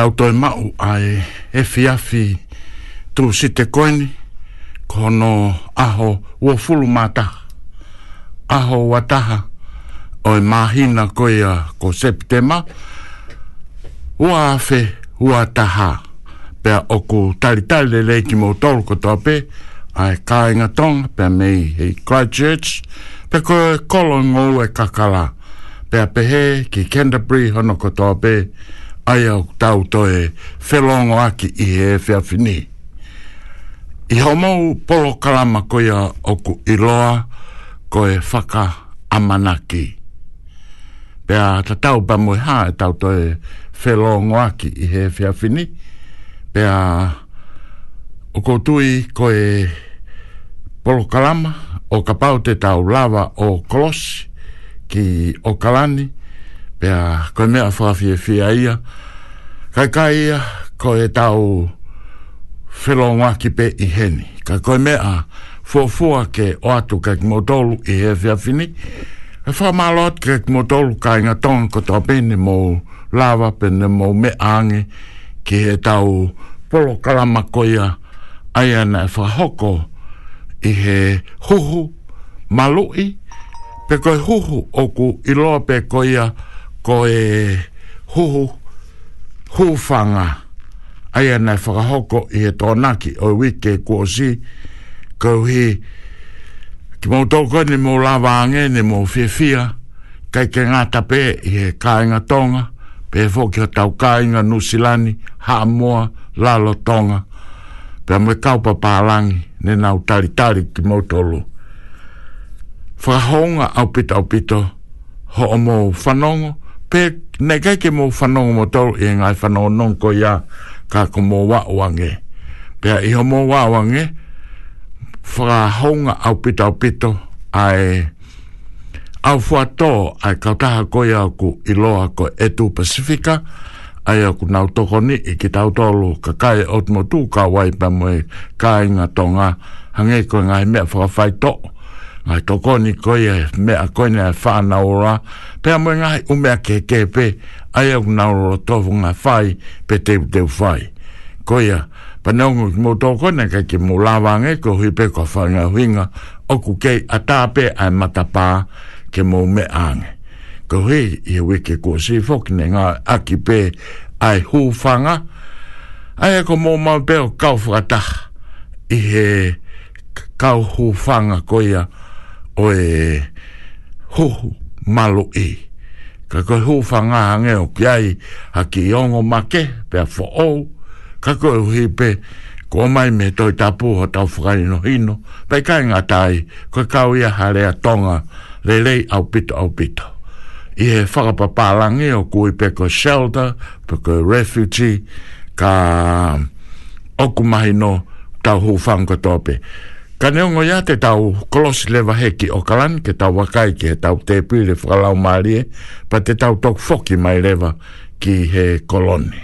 tau toi mau ai e fiafi tu si te koini kono aho ua fulu mātaha aho wataha o oi mahina koia ko septema ua afe ua taha pea oku tali tali le ki mo tolu ko toa ai kainga tonga pea mei hei Christchurch pe ko kolo ngou e kakala pea pehe ki Canterbury hono ko toa pe ai au tau toe whelongo aki i he e fini. I homou polo kalama koia oku i loa koe whaka amanaki. Pea ta tau pa mui ha e tau toe whelongo aki i he e fini. Pea oko tui koe polo kalama o kapau te tau lava o kolosi ki O kalani pia koe mea whawhia whia ia kai kai ia koe tau whelongwa ki pe i heni ka koe mea fuafua ke o atu ke motolu i he whia fini e wha malot ke motolu kai inga tonga ko tō pene mō lava pene mou me ange ki he tau polo kalama koia ai ana e hoko i he huhu malui pe koe huhu oku i loa pe koia i ko e hu ho fanga ai ana fa hoko e tonaki o wiki ko si ko he ki mo to ko ni mo la vange ni mo fi fi kai ke nga tape e kai nga tonga pe fo ki tau kai nga nu silani ha mo la lo tonga pe me ka pa pa lang ni na utari tari ki mo to lu fa honga au pito au pito ho mo fanongo pe ne kai ke mo fano mo to e ngai fano non ko ya ka ko mo wa wange pe i ho mo wa wange fra hong au pito pito ai au fo to ai ka ta ko ya ku i lo ko e tu pacifica ai ku na to ko ni e ki ta to lo ka kai ot mo tu ka wai pa mo kai nga tonga hange ko ngai me fo fai to ngai toko ni koi e mea koi ne wha na ora pe amoe ngai umea ke ke pe ai au na ora tofu ngai whai pe te te whai koi e panaungu ki mo toko ne ke ke mo lawange ko hui pe ko whai ngai huinga oku kei a tāpe ai matapā ke mo me ange ko hui i hui ke ko si foki ne ngai aki pe ai hūwhanga ai e ko mo mau pe o kau whakata i he kau hūwhanga koi e o e hoho malo e. Ka koe hoho whanga hange o ki ai a ki iongo make pe a fo o. Ka koe hui pe ko mai me toi tapu ho tau whakari no hino. Pe kai ngā tai koe kau ia hare a tonga le lei au pito au pito. I he whakapapalangi o kui pe koe shelter, pe koe refugee, ka okumahi no tau hoho whanga tope. Ka neongo ya te tau kolosi lewa heki o kalan, ke tau wakai ki he tau te pui le whakalau maari pa te tau tok foki mai lewa ki he koloni.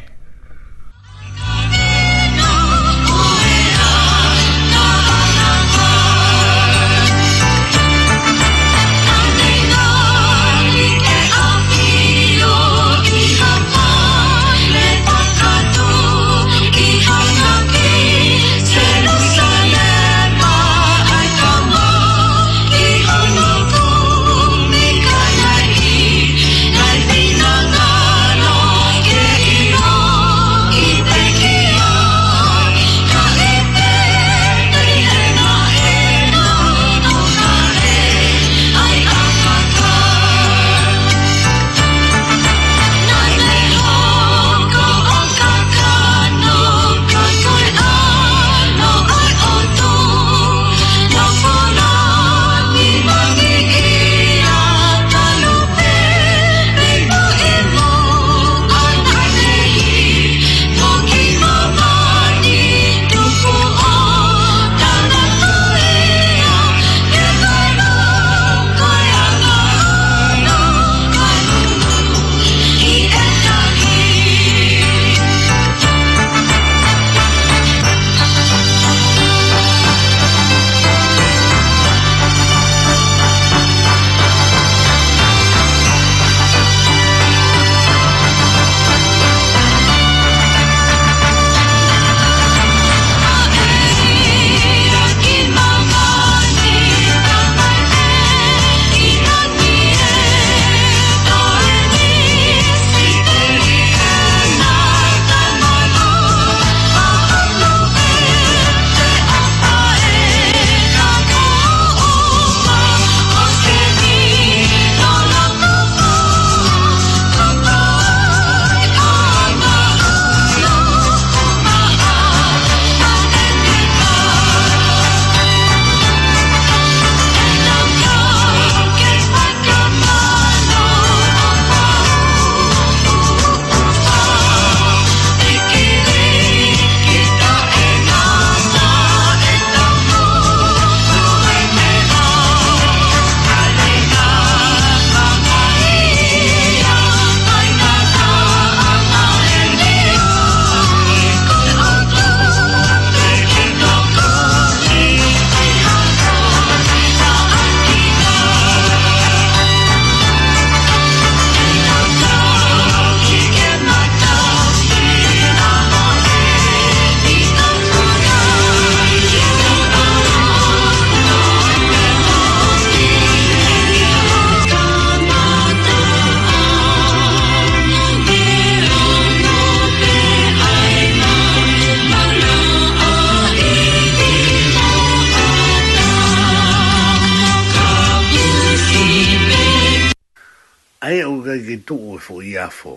ai au gai ki tuu e fo i afo.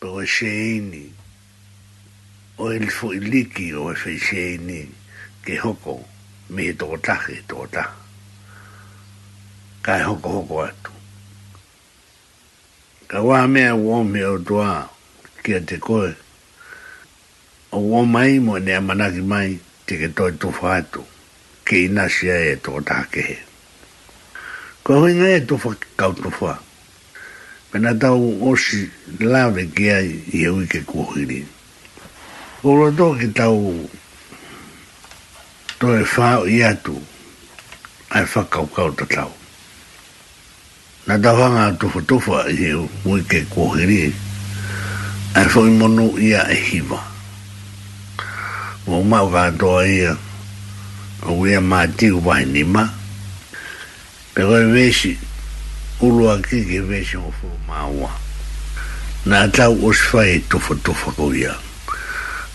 Pau e sheini. O e fo i liki o e fei sheini ke hoko me he toko tahe toko tahe. Ka e hoko hoko atu. Ka wā mea wōme o tuā kia te koe. O wō mai mo nea manaki mai te ke toi tufa atu. Ke inasia e toko tahe kehe. Ke Ko hoi ngai e to fa kau to fa. Pena tau osi lave ki ai i au i ke kuhiri. Ko ro to ki tau to e whao i atu ai fa kau kau ta tau. Na tau hanga tofa tofa i au i ke kuhiri ai fo i monu i a e hiva. Mo mau ka atoa ia o ia mātiu wahinima ia pe koe vesi ulua ki ki vesi o fo na tau o sfai tofa tofa ko ia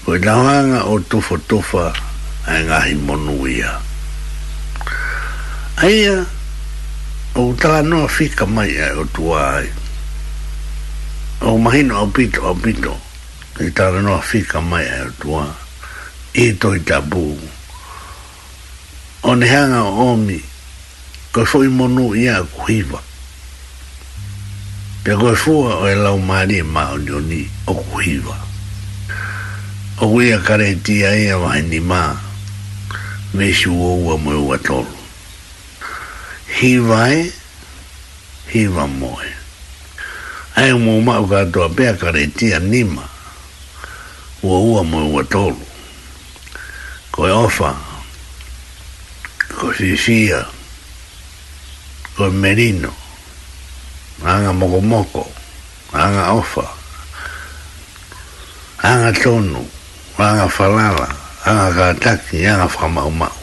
koe tawanga o tofa tofa ai ngahi monu ia aia o utala noa fika mai ai o tua ai o mahino o pito o pito i e tala noa fika mai ai o tua i toi o nehanga o omi ko foi monu ia kuiva pe ko fua o e la umani ma onioni e o kuiva o wea kare tia ia e wai ni ma me shu o wa mo wa tol hi vai hi moe ai mo ma o ga do pe kare tia ni ma ua ua mo ua tolu ko ofa ko si si ia o merino anga mokomoko anga ofa anga tonu anga falala anga kataki anga whamaumau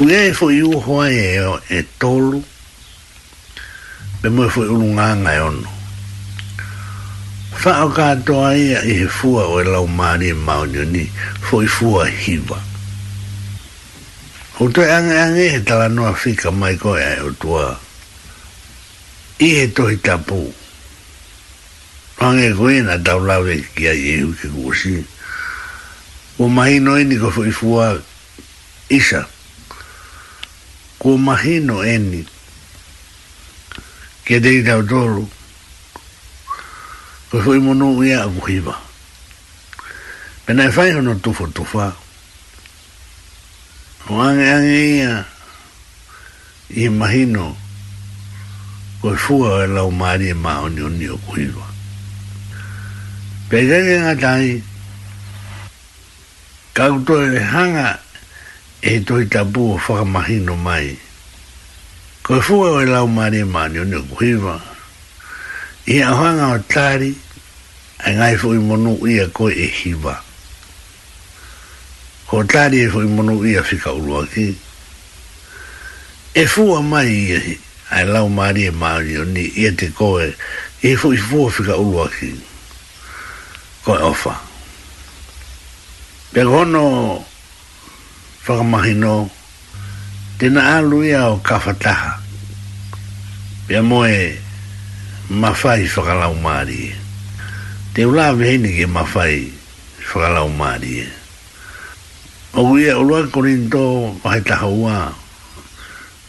uia e fo iu hoa e e tolu pe mo e fo iu nganga e ono whao katoa ia i he fua o e lau maari e maunio ni fo i fua hiva O te ang ang e tala no afika mai koe ai o tua. I he tohi tapu. Pange koe na tau lawe ki a yehu ke kuosi. O mahi no eni ko fui fua isa. Ko mahi no eni. Ke dei tau tolu. Ko fui monu ia a buhiba. Pena e fai hono tufo tufaa o ange ange ia i mahino ko i fua e lau maari e maa ni unio ku iwa nga tai kakuto e hanga e toi tabu o whaka mahino mai ko i fua e lau maari e maa ni unio ku i a hanga o tari e ngai fui monu ia koi e hiwa ko tari e hoi mono ia fika urua ki. E fua mai ia hi, e, ai lau maari e maari o ni ia e te koe, e fua fua fika urua ki. Koe ofa. Pe kono whakamahino, tena alu ia o kawhataha. Pe moe mawhai whakalau maari. E. Te ulawe hini ke mawhai whakalau maari e o wia e o loa korinto pahe taha ua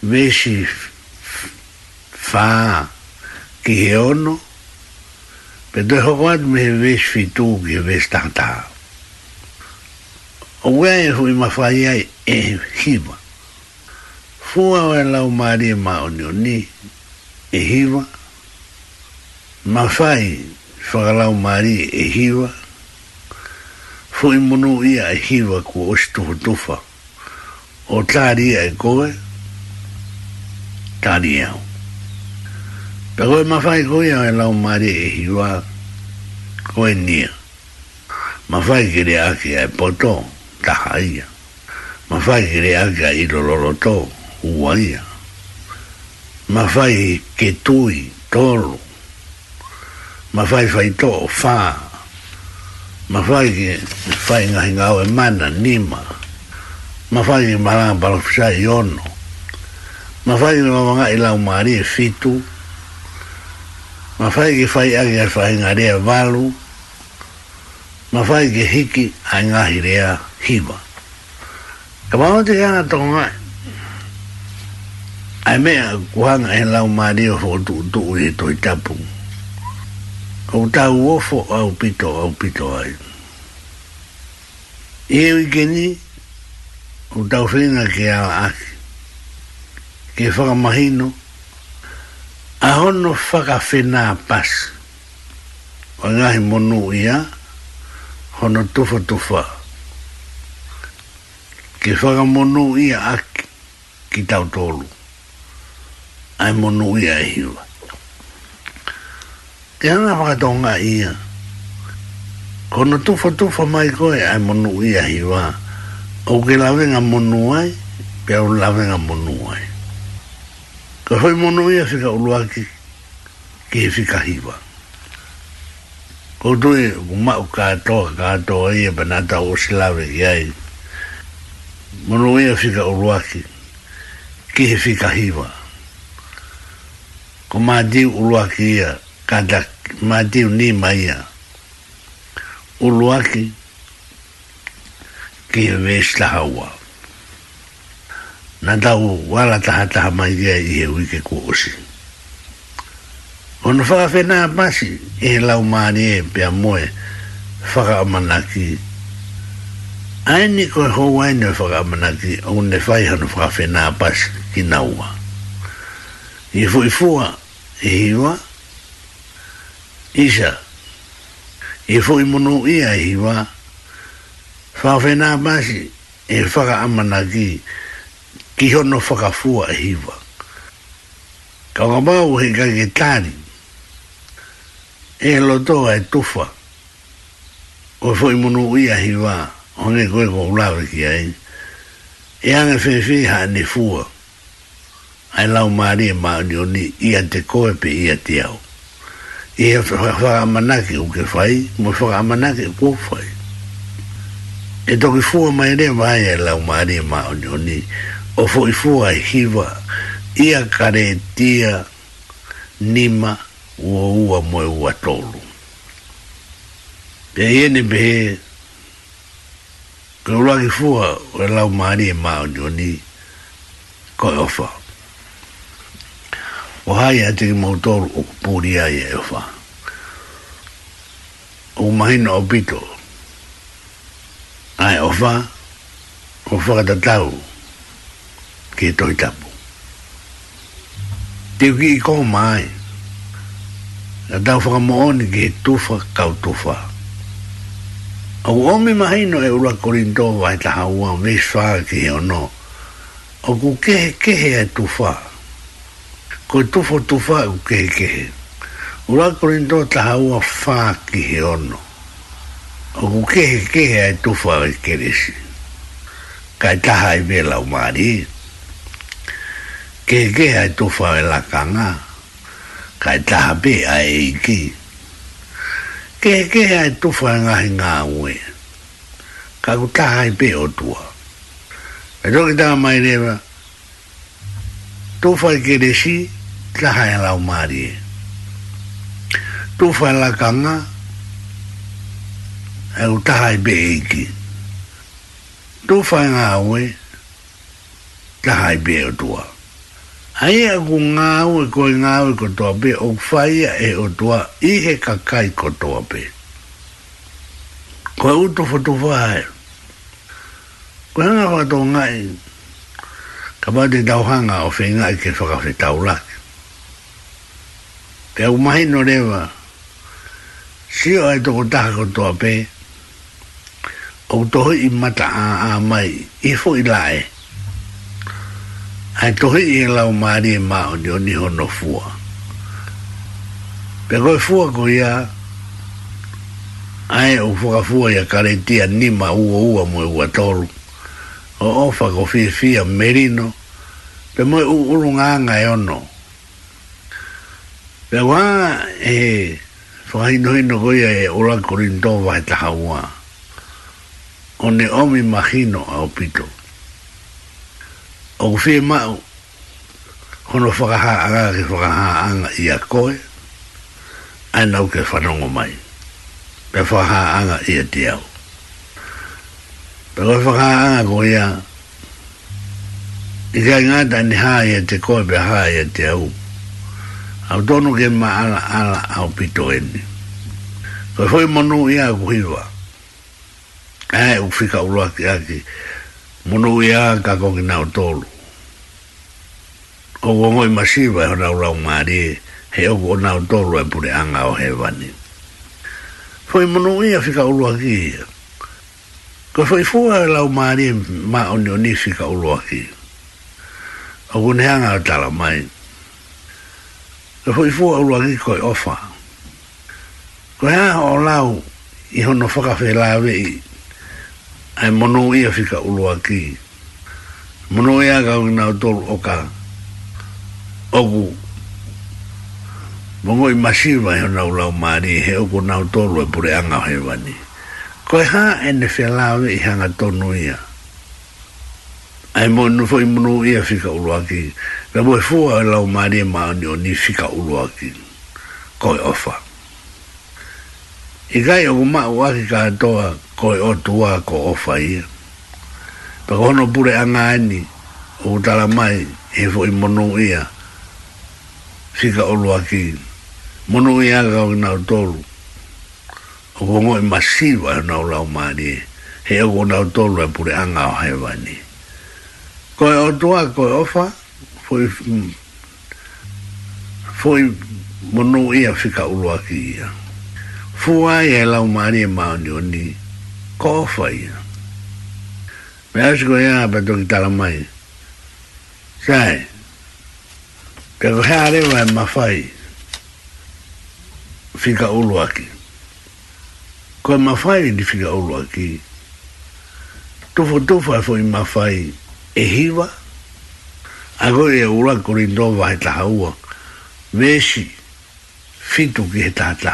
vesi fa ki he ono pe toi hoko atu me he vesi fitu ki he vesi tangta o wia e hui mawhai ai e hiva fua o e lau maari e maoni o ni e hiva mawhai whakalau maari e hiva fui munu ia e hiwa ku ostuhu tufa. O tāri ia e koe, tāri iau. E Ta koe mawhai koe au e lau mare e hiwa, koe nia. Mawhai kere ake ai poto, taha ia. Mawhai kere ake ai iloloro tō, ua ia. Mawhai ke tui, tōru. Mawhai whai tō, whaa, ma fai ki fai nga hinga au e mana nima ma fai ki maranga balafisha i ono ma fai ki mamanga i lau maari e fitu ma fai ki fai agi e fai nga rea valu ma fai ki hiki a nga hi rea hiva ka mamanga te kia nga tako nga ai mea kuhanga e lau maari e fotu utu i toi tapungu Kau tahu wofo au pito au pito ai. Ie wikini, kau tahu whinga ke ala aki. Ke whakamahino, ahono whakawhena pas. Wa ngahi monu ia, hono tufa tufa. Ke whakamonu ia aki, ki tau tolu. Ai monu ia e hiwa e anga whakatonga ia. kono Kona tufa fo mai koe, ai monu ia hiwa. O ke lawe ngā monu ai, pe au lawe ngā monu ai. Ka hoi monu ia whika uluaki, ki e whika hiwa. Ko tui, ku to kātoa, kātoa ia, panata o si lawe ki ai. Monu ia whika uluaki, ki e whika hiwa. Ko mā di uluaki ia, kada madiu ni maia uluaki ki wes tahawa nadau wala tahataha mai dia i he wike kuosi ono faka fena masi e lau maani e pia moe faka amanaki aini koe hou aini o faka amanaki o ne fai hano faka fena masi ki naua i fuifua i hiwa e isa e fo i mono i ai wa fa fe na e fa ga amana ki ki ho no fa ga hi wa ka ga ma he ga ge tani e lo to e tufa o fo i mono i ai wa o ne go ki ai e ana fe fe ha ni fu ai lau mari e ma ni ni i ante ko pe ia ate au e fa mana ki o ke fai mo fa mana ki ko fai e do ki fu mai ne mai e la mari e ma o ni o fu i fu ai e hiva ia kare tia nima ua ua mo ua tolu e ene be ke ula ki fu o la mari e ma o ni ko ofa o hai a tiki mautoro o kupuri ai e o wha. O mahino o pito. Ai o wha, o whakata tau ki e toi tapu. Te uki i koho mai, na tau whakamooni ki e tufa kau tufa. O omi mahino e ura korinto vai taha ua me swa ki e ono. O ku kehe kehe e tufaa ko tufo tufa u keke ura korinto ta hawa fa ki ono o ku keke ke e tufa e keresi ka taha i vela la mari keke e tufa e la kanga ka taha be ai ki keke e tufa nga nga we ka ku ta hai be o tua e do ki ta mai neva Tu fai kere si, taha e lau maari e. Tō whae la kanga, e u e taha e be eiki. Tō whae ngā aue, taha e be o tua. Ai a ku ngā aue koe ngā aue kotoa pe, o whaia e o tua, i he ko kotoa pe. Koe uto whatufa hae. Koe hanga whatou ngai, ka pate tau hanga o whenga i ke whakawhetau laki pe au mahi no rewa si o ai toko taha kotoa pe au toho i mata a a mai i fo i lae ai toho i e lau maari e maho ni o niho no fua pe koe fua ko ia ai o fuka fua ia kare ni ma ua ua mo e ua toru o ofa ko fi a merino pe mo e urunganga e ono o Pe wā e whaainoi no goia e ora korinto wae taha wā. O ne omi mahino a opito. O kufi e mau, hono whakaha aga ke whakaha anga i a koe, aina uke whanongo mai. Pe whakaha anga i a tiau. Pe koe whakaha anga goia, i kai ngāta ni hāia te koe pe hāia te au au tono ke ma ala ala au pito ene. Koe foi monu ia ku hiwa. Ae u fika uroa ki aki. Monu ia ka kongi nao tolu. O wongoi masiva e hona ulau maari e. he oku o nao tolu e pure anga o he vani. Foi monu ia fika uroa ki ia. Koe foi fua e lau maari e ma onionifika uroa ki. O kunheanga o tala maini. Te hoi fua ulu aki koi ofa. Ko hea o lau i hono whakawhi lawe i ai mono ia fika ulu aki. Mono ia kau ina o tolu o ka ogu. Mongo i masiwa i hona ulau maari he ogu nao tolu e pure anga hewani. Ko hea ene whi lawe i hanga tonu Ia ai mo no foi mo ia fica o aqui na boa foa lá o mari ma no ni fica o lo aqui coi ofa e gai o ma o aqui ca toa coi o tua co ofa ia pero no pure anga ni o tala mai e foi mo no ia fica o lo aqui mo no ia ga o na tolu o mo masiva na o lo mari e o na tolu pure anga o hevani e ko e otoa ko e ofa foi mm, foi monu ia fika ulua ki ia fua i e lau maani e maani o ni ko ofa ia me ase ko ea pa toki tala mai sai ke ko hea rewa e mawhai fika ulua ki ko e i ni fika ulua ki tufo tufo e foi i e hiva a go e ura korindo va e ta hua vesi fitu ki e tata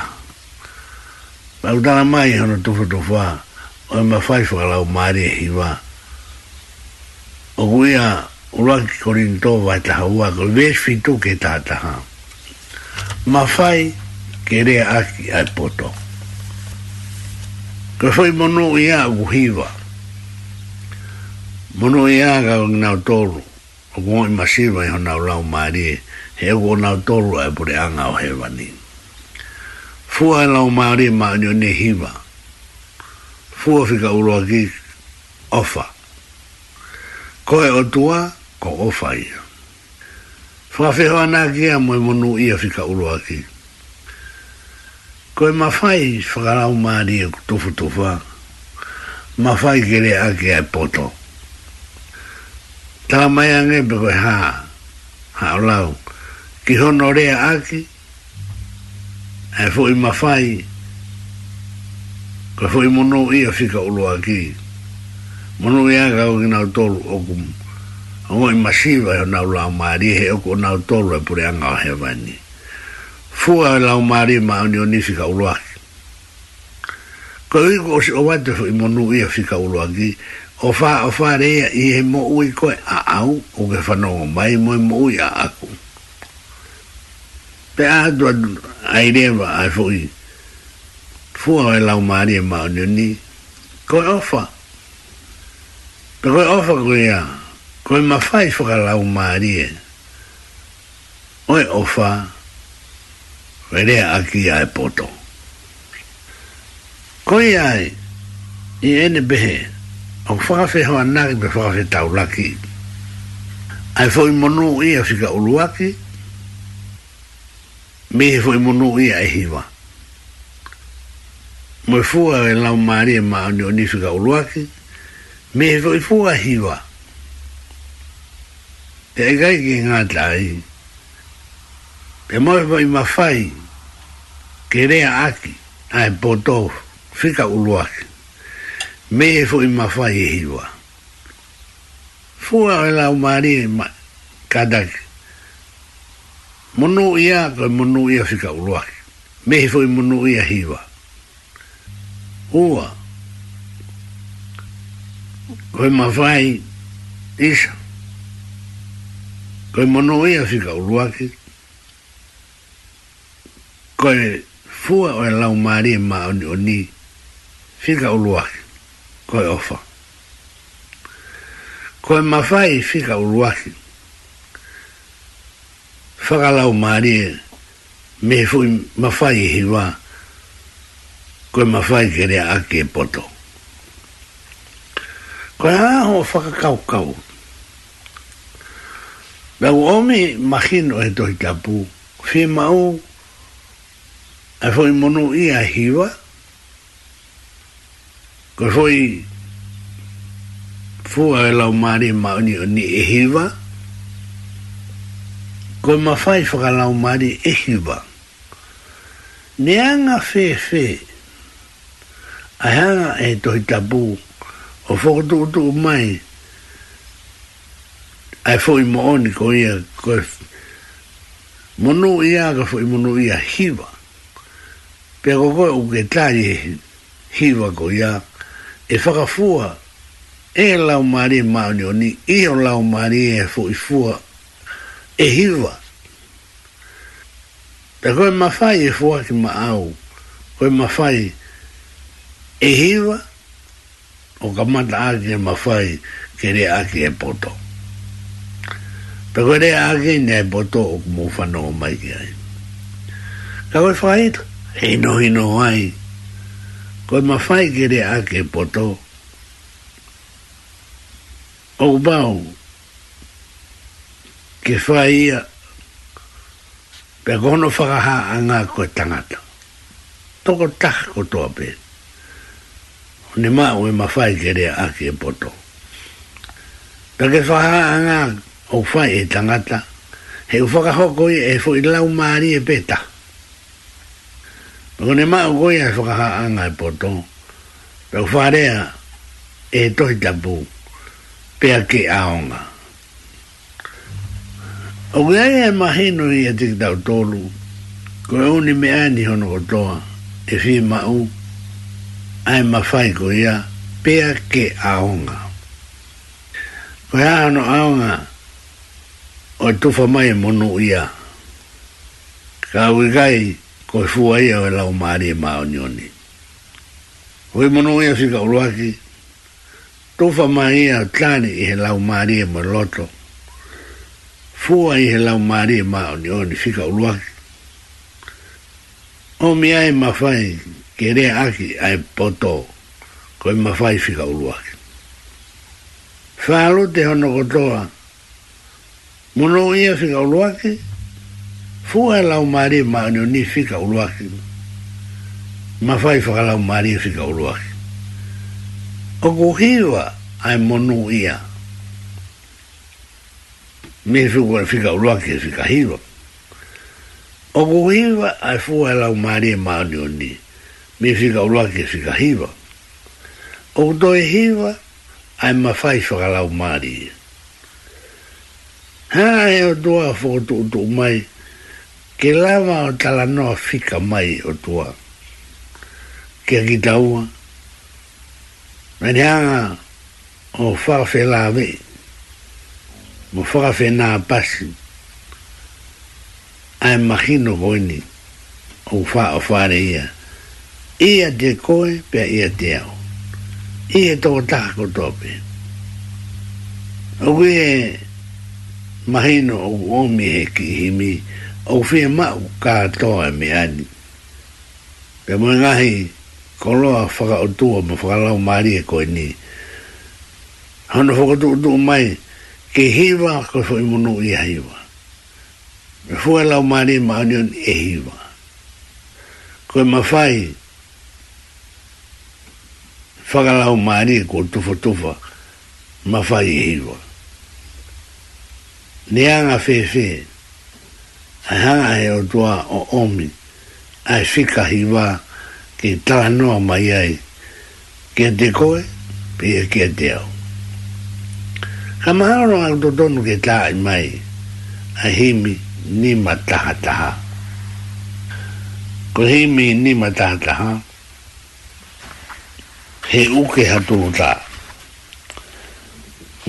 ma utana mai hana tufa tufa o e ma fai lau maari e hiva o go e a ura korindo va e ta hua go vesi fitu ki e tata ha kere aki ai poto ko foi monu ia u hiva ma mono e aga o ngau toru o kua i masiwa i hona ulau maari he o kua ngau toru ai pure anga o hewani fua e lau maari ma anio ne hiva fua fika uroa ki ofa ko e o otua ko ofa ia fua fihoa nā kia mo e monu ia fika uroa ki ko e mawhai whakarau maari e kutufu tufa mawhai kere ake ai potoa ta mai ange be ko e ha ha lau ki ho no re aki e fo i mafai ko fo i mono i a fika o aki mono i a ga ki nau tolu o kum o i masiva e o nau lau maari he o ko nau tolu e pure anga o he vani fu a e lau maari ma o ni o ni fika o lo aki ko i ko o si o wate fo i mono i a fika o aki o fa o fa re i he mo ui ko a au o ke fa no mai mo mo ui a aku pe a do ai re va ai fo i fo ai la ma ri ma ni ni ko o fa pe ko o fa ko ia ko ma fa i fo ka la ma ri o o fa re aki ai poto ko ia i ene behe au faka fe hawa nari me faka fe tau laki ai fo i monu i a fika uluaki me he fo i monu i a ehiwa mo e fua e lau ma e maa ni oni fika uluaki me he fo i fua e hiwa e e gai ki ngā tai e mo e fo i mawhai ke rea aki ai poto fika uluaki me e fo ima fai e hiwa. Fua e lau maari e ma kadak. Monu ia koe monu ia fika uruaki. Me e fo i monu ia hiwa. Ua. Koe ma fai isa. Koe monu ia fika uruaki. Koe fua e lau maari e ma oni oni fika uruaki koe ofa. Koe mawhai whika uruaki. Whakalau maria e me fui mawhai hi wā. Koe mawhai kere ake e poto. Koe aho whakakau kau. Lau omi mahino e tohi tapu. Whi mau e fui monu ia hi wā ko foi fu a e la mari ma ni ni e hiva ko ma fai fu a la mari e ne anga fe fe a hanga e to tabu o fo do do mai ai foi mo ni ko ia ko monu ia ko foi monu ia hiva pero ko u ketai e hiva ko ia e whakafua e lau mare maone oni e o lau mare e fo i fua e hiwa ta koe mawhai e fua ki ma au koe mawhai e hiwa o ka mata aki e mawhai ke re aki e poto ta koe re aki ne e poto o kumu whanau mai ki ai ka koe whaeta e no hino ai ko ma fai gere ake poto o bau ke fai ia pe gono whakaha a ngā koe tangata toko tak ko toa pe ne ma ue ma fai gere ake poto pe ke whakaha a ngā o fai e tangata he u whakahoko e fo i lau maari e petaka Ko ma mau a soka ha anga e poto. Pau farea e toi tapu pe a ke aonga. O kui e ai e mahenu i a tiki tau tolu. Ko e uni me ani hono kotoa e fi mau ai mawhai ko ia pe a ke aonga. Ko e ano aonga o tufa mai e monu ia. Ka ui gai ia ko e fua ia o e lau maari e maa onioni. Ko e ia si kauruaki, tofa maa ia o tani i he lau maari e maa loto, fua i he lau maari e maa onioni si kauruaki. O mea e mawhai kerea aki a poto, ko e mawhai si kauruaki. Whaalo te hono kotoa, mono ia si kauruaki, mono ia si kauruaki, fua lau mare ma no ni fika uruaki ma fai fa lau mare fika uruaki o go ai monu ia me fu go fika uruaki e fika hiwa o go ai fua lau mare ma no ni me fica uruaki e fika hiwa o do hiwa ai ma fai fa lau mare Ha, eu dou a foto do mais ke lava o tala no fika mai o tua ke aki taua meneanga o whaafe lave mo whaafe nā pasi ai mahino koe ni o fa o whare ia ia de koe pe ia te au ia tō tāko tōpe o kue mahino o omi he ki himi ia o fe ma u ka to a me ani. pe mo nga ko lo a fa o tu o mo fa la o ma ko ni han fo ka tu mai ke hiwa e ko fo i mo no i hi me fo la o ma ri ma ni on e hi ko ma fai fa ka la ko tu fo tu fa ma fai hi wa Nianga fefe. Nianga fefe ai hanga e o tua o omi ai fika hiwa ki tala mai ai ke te koe pe ke kia te au ka maharo ngā tonu ke tāi mai ai himi ni mataha taha ko himi ni mataha taha he uke hatu o tā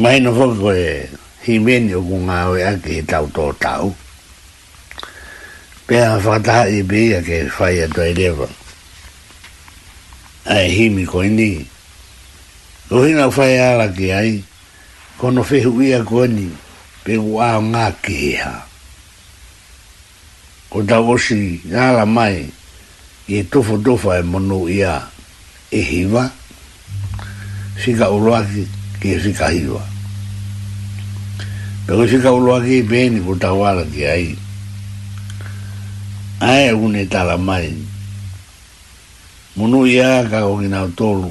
mai no fokoe himeni o kunga oe ake he tau tō tāu pe a fata i be a ke fai a tai lewa. Ai himi ko ini. O hina fai ala ki ai, kono fehu ia ko ini, pe u a ngā ki ha. Ko ta osi ngāla mai, i e tofo tofa e mono ia e hiva, fika uruaki ki e fika hiva. Pe ko fika uruaki i beni ko ta wala ki ai, ae une tala mai munu ia ka o ngina o tolu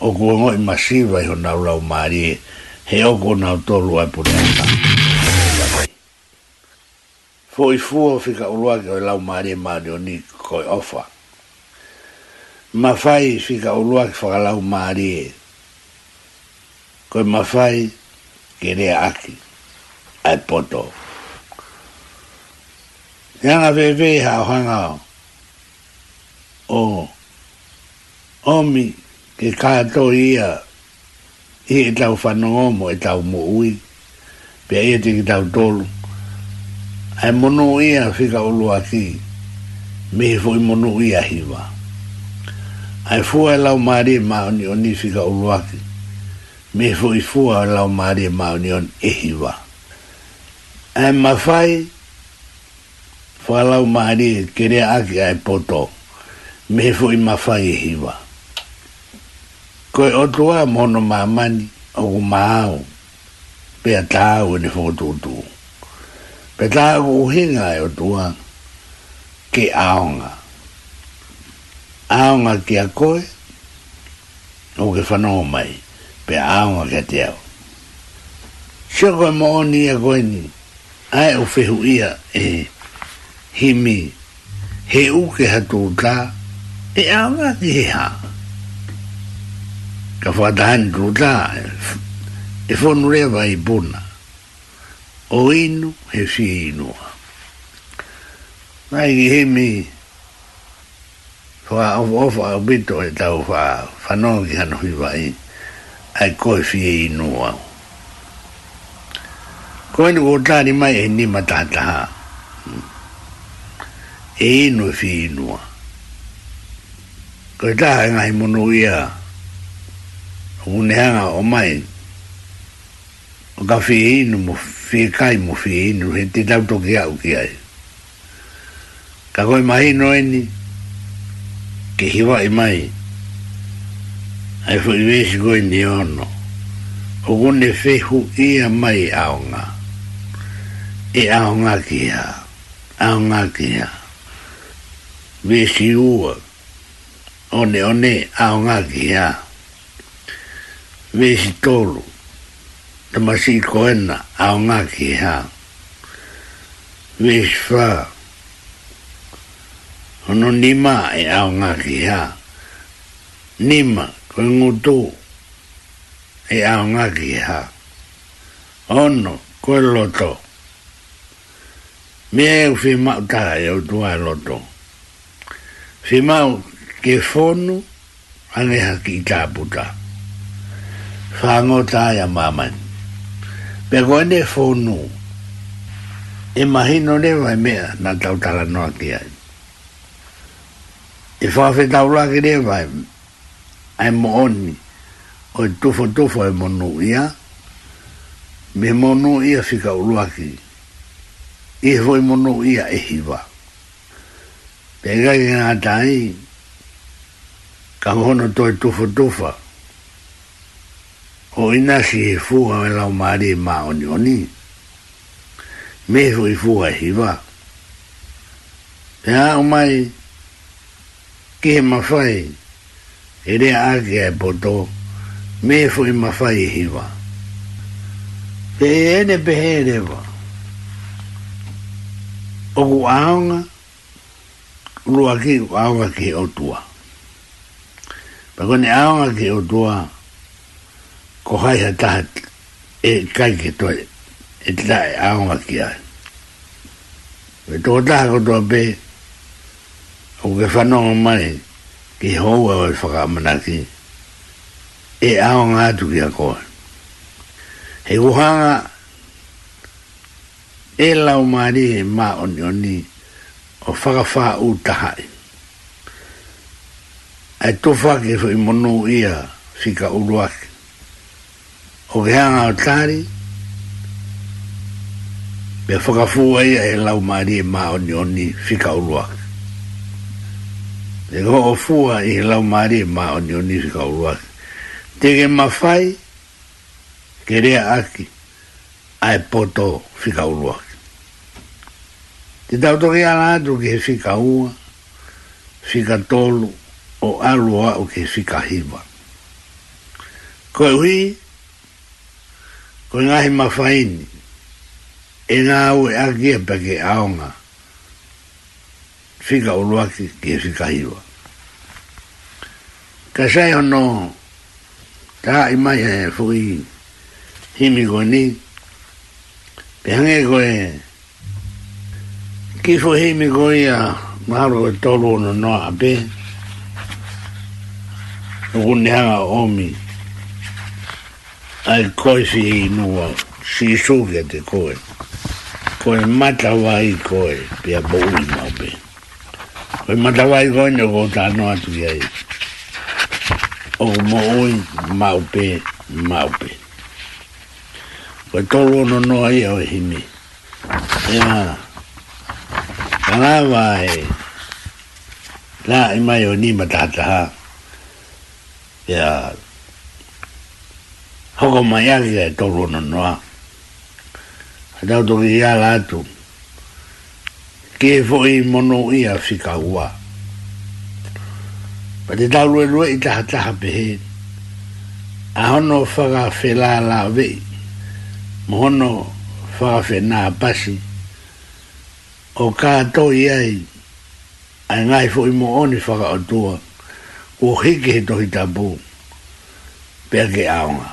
o kua ngoi masiva i hona ulau maari he o kua na o tolu ai pune ata fo i fua fika ulua ke o lau maari e maari o ni koi ofa ma fai fika ulua ke whaka lau maari e koi ma fai ke aki ai potofu Yanga vewe ha hanga o. O. Omi ke kato ia. I e tau whanongomo e tau mo ui. Pe e te ki tau tolu. Ai mono ia fika ulu aki. Me he fo i mono ia hiwa. Ai fua e lau maari e maoni o ni fika ulu aki. Me he fo i fua e lau maari e maoni o e hiwa. Ai mawhai. Ai mawhai whalau maari kere aki ai poto me foi i mawhai e hiwa. Koe o toa mono mamani o ku maau pe a tāu ni whotutu. Pe tāu uhinga e o toa ke aonga. Aonga que a koe o ke whanau mai pe aonga que teu. au. Sio ni agoni. a ai o fehu e himi he uke hatu ta e anga ki he ha ka whatahan tu ta e, e whonu rewa i puna o inu he si e inua nai ki himi whaa ofa ofa o bito e tau whaa whanonga ki hanu hiwa ai koe si e inua koe nu o tani mai e ni matataha e ino e whiinua. Koe taha ngahi mono ia unehanga o mai o ka whiinu mo whiikai mo whiinu he te tau toki au ki ai. Ka koe mahi no eni ke hiwa i mai ai fo i wesi koe ni ono o kone whehu ia mai aonga e aonga ki ha aonga ki ha ve si ua one one ao ngā ki ha ve si tolu na masi ao ngā ha ve fa ono nima e ao ngā ha nima koe ngutu e ao ngā ki ha ono koe loto Mie eu fi mautara e eu tuai se mau ke fonu ane ha ki ta buta fa ngo ta ya maman pe go ne fonu e mahi ne vai me na tau tala no ki ai e fa tau la ne vai ai mo oni o tufo tufo e monu ia me monu ia fika uruaki e voi monu ia e hivaa Pega i ngā tāi, ka hono toi tufu tufa. O ina si i fua me lau maari i e mā oni oni. Me hu i fua i hiwa. Pea o mai, ki he mawhai, i rea ake ai e poto, me hu i mawhai i e hiwa. Pea e ne pehe rewa. Oku aonga, rua ki awa ki o tua. Pakone awa ki o tua, ko hai ha taha e kai ki toi, e tila e awa ki ai. Me toko taha ko tua pe, o ke whanonga mai ki houa o e ki, e awa ngā tu ki a koa. He uhanga, e lau maari e maa oni oni, o whakawha u tahai. Ai tō whake so i mono ia si ka uruake. O ke hanga o tāri, me whakafu ai e lau maari e maa oni oni si ka uruake. Te ko o fua i e lau maari e maa oni oni si ka uruake. Te ke mawhai, ke rea aki, ai poto si ka uruake. Te tau toki ala atu ke fika ua, fika tolu, o alua o ke fika hiva. Koe hui, koe ngahi mawhaini, e ngā ue agia e pa ke aonga, fika uluaki ke fika hiva. Ka sai hono, ta i mai e fui, himi koe ni, pe hange koe, ki fo he me go ia maro e tolu no no a be o ne ha o mi ai koi fi no wa si so ge de koi koi mata vai koi pe bo i no be koi mata vai go ne go ta no a tu ai o mo o ma o pe ma o pe koi tolu no no ai e o he me Yeah. Tanga wā he. Nā i mai o ni matata ha. Ia. Hoko mai ake e toro no noa. A tau toki i ala atu. Ke fo i mono i a fika ua. Pa te tau lue lue i taha taha pehe. A hono whaka whela la vei. Mo hono whaka whena pasi. Mo o ka to i ai ai ngai fo i mo oni fa ka tua ko hege he to i tabu pe aonga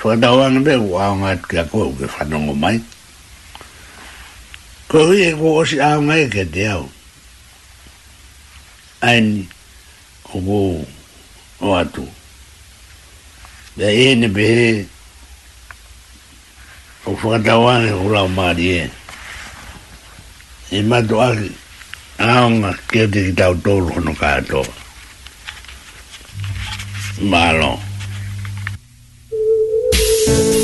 fo da wan be wa aonga ko ke fa no ngo mai ko i e ko o si aonga e ke te au ai ni ko o atu da ene be o fo da wan e la o mari e e mato aki aonga kia te ki tau tōru hono kātoa Malo. thank you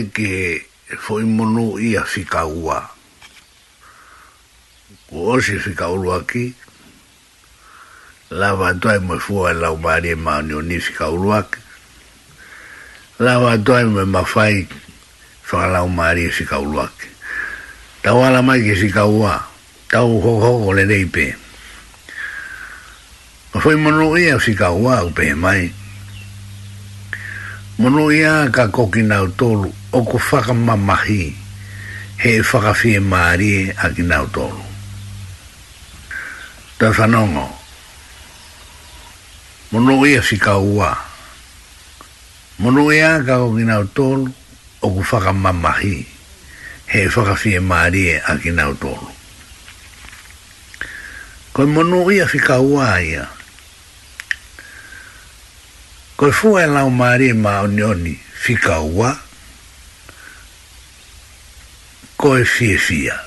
que fue foi monu ia a ua. O osi fika urua ki, lava toa me fua e lau maari e maonio ni fika urua Lava toa me mawhai whakalau maari e fika urua Tau ala mai que fika tau hoho le reipe. Foi monu ia fika o pe mai. Mono ia ka kokina o tolu o ko whaka he whaka whie maari a kina o tolu. Ta whanongo, mono ia whika ua. Mono ia ka kokina o tolu o ko whaka he whaka whie maari a kina o tolu. Koi mono ia whika ua ia, ko fu e lau mari e ma onioni fika ua ko e fie fia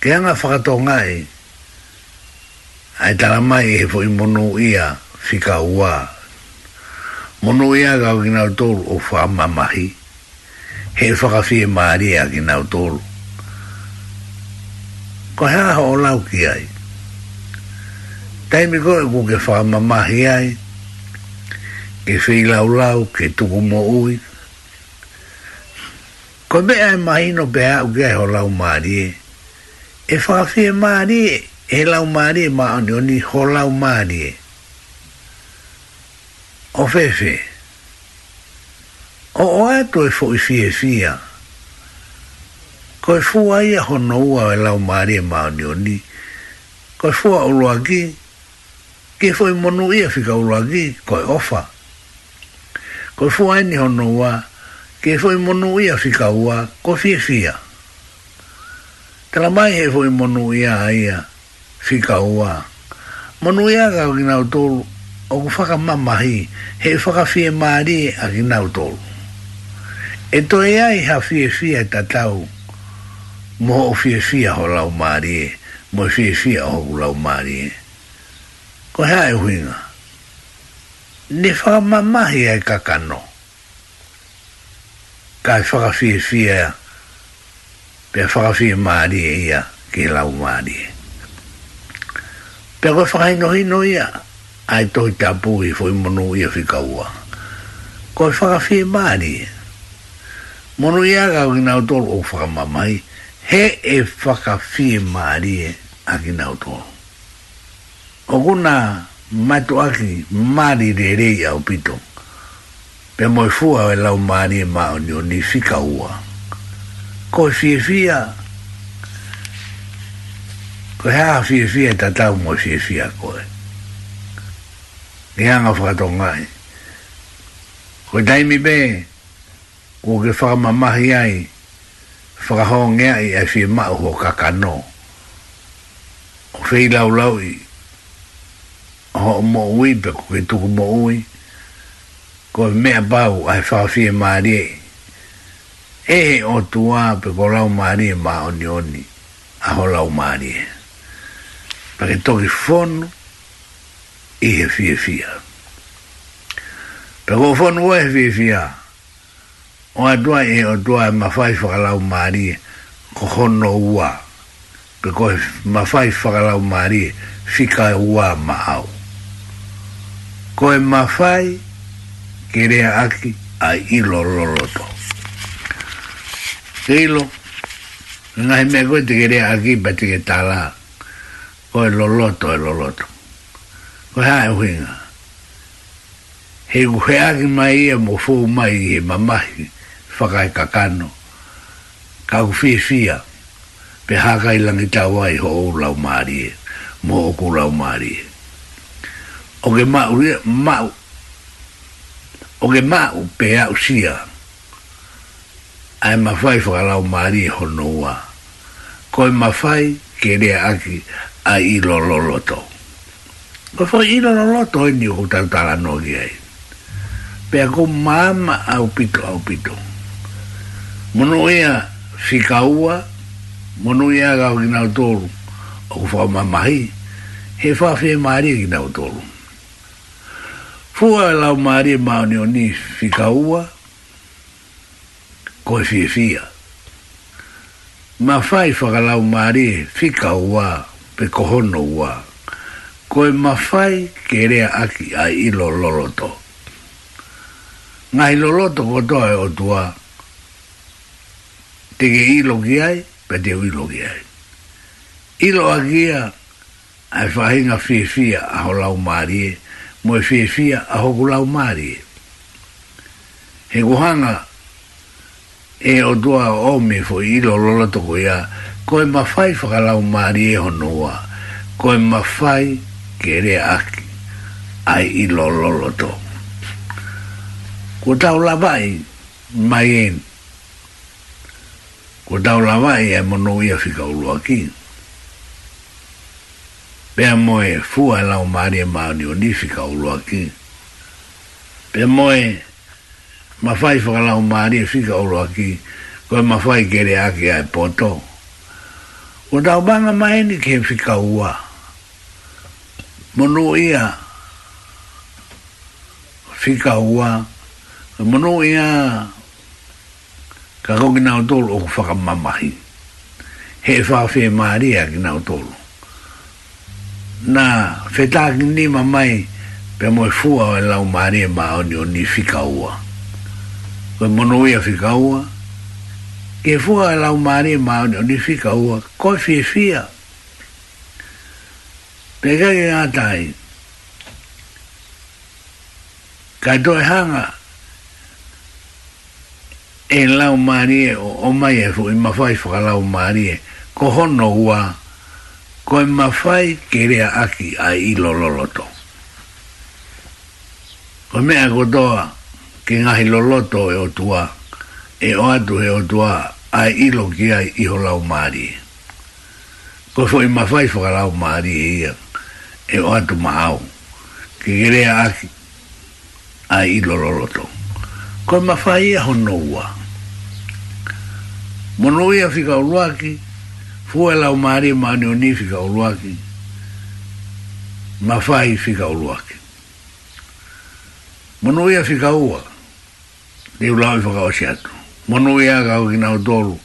ke anga whakato ngai e, ai tala mai e fo i monu ia fika ua monu ia ga o gina o fa mamahi he whaka fie maari a gina o ko ha ho o lau ki ai e kuke whaka mamahi ai e whei lau lau, ke tuku mo ui. Ko me e mahi no pēa u kia ho lau mārie. E, e whakawhia mārie, e lau mārie ma ane oni ho lau mārie. O whewe, o o ato e fo i fie fia. Ko e fua ia hono ua e lau mārie ma ane oni. Ko e fua ki ke fo i monu ia fika uruagi, ko Ko e ofa ko fua ni hono wa ke foi monu ia fika wa ko fi fia tra mai he foi monu ia ia fika wa monu ia ga gina o tolu o ku faka mama hi he faka fie maari a gina o tolu e to e ha fie fia e tatau mo o fie fia ho lau maari e, mo fie fia ho lau maari e. ko hea e huinga ne whakamamahi ai kakano. Kai whakawhia whia, pia whakawhia maari e ia, ki lau maari e. Pia koe whakainohino ia, ai tohi tāpuhi, fwoi monu ia whikaua. Koe whakawhia maari e. Monu ia kau ki nau tolu o whakamamahi, he e whakawhia maari e a ki nau tolu. O mato aki mari re re ya upito pe moi fua e lau mari e mao ni ni fika ua ko fie fia ko hea fie fia e tatau moi fie fia koe ni anga whakato ngai ko daimi be ko ke whakamamahi ai whakahongi ai e fie mao ho kakano ko fei lau lau i ho mo ui pe ko e tuku mo ui ko e mea pau a e whawhi e maari e e o tua pe ko rau maari e maa oni oni a ho rau maari e pa ke toki fonu i he fie fia pe ko fonu o he fie fia o atua e o tua e mawhai whakalau maari e ko hono ua pe ko e mawhai whakalau maari e fika ua maa au ko e mawhai ke rea aki a ilo loroto. Ke ilo, ngai mea koe te ke rea aki pa te ke tala, ko e loroto e loroto. Ko e hae huinga. He uhe aki mai ia mo fuu mai i he mamahi, whakai kakano, ka uwhiwhia, pe hakai langi wai ho o lau maari mo o ku lau maari o ge ma u mau, u o ge ma u pe a sia ai ma fai fo ala o mari e ho noa ko ma ke re a a i lo lo lo to i lo lo lo e ni u ta ta la no ge ai pe a ko ma ma pito a u pito mono e a fi mono e a ga u ni na o to o ko he fa fe mari ni na fua la mari maari e maone o ni fikaua ko e fie fia ma fai fa lau maari fika e ua pe kohono ua ko e ma fai kerea aki ai ilo loloto ngai loloto ko toa e otua tege ilo ki ai pe te uilo ki ai ilo agia ai fahinga fifia a ho lau maari e mo e fie fia a hoku lau maari e. He kuhanga e o tua o me fo i lo lola toko ia ko e mawhai whaka lau maari e honua ko e mawhai kere aki ai i lo lola toko. Ko tau la vai mai en ko tau la vai e monu ia fika ulua kini pe mo e fu ala o mari e mani o nifi ka ulo aki pe mo e mafai fu ala o mari e fika ulo aki ko ma fai kere aki ai poto o tau banga mai ni ke fika ua monu ia fika ua monu ia ka kongina o tolu o kufaka mamahi he fafe maria kina o tolu na fetak ni mamai pe mo fua o e la mari ma o ni ni fika ua ko mo no ia fika ua ke fua e la mari ma o ni fika ua ko fi fia pe ga ni e atai ka do hanga en la mari o o mai e fu ma fai fu la mari ko hono ua ko e mawhai kerea aki a ilo loloto. Ko mea kotoa ki ngahi loloto e o tua, e o atu e o tua, a ilo ki ai iho lau maari. Ko foi mawhai whaka lau maari e ia, e o atu maau, ki kerea aki a ilo loloto. Ko mawhai e honoua. Monoia fika uruaki, ki, fua lau maari ma anioni fika uluaki ma fai fika uluaki manu ia fika ua ni ulau i faka wasi atu manu ia ka o kina utolu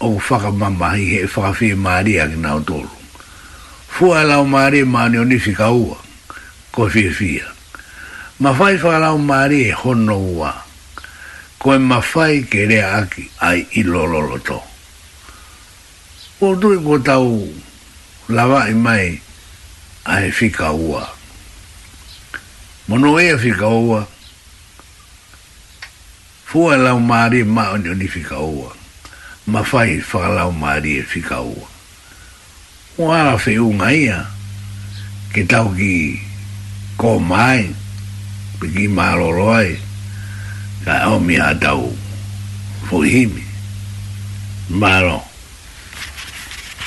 o faka mama i he faka fie maari a o utolu fua lau maari ma anioni fika ua ko fie fia ma fai faka lau maari e hono ua ko e ma fai kerea aki ai ilololo toa o tui ko tau lawa i mai ai fika ua mono e fika ua fua lau maari ma oni oni fika ua ma fai fa lau maari e fika ua o ara fe unga ia ke tau ki ko mai pe ki maroro ai ka o mi a tau fo himi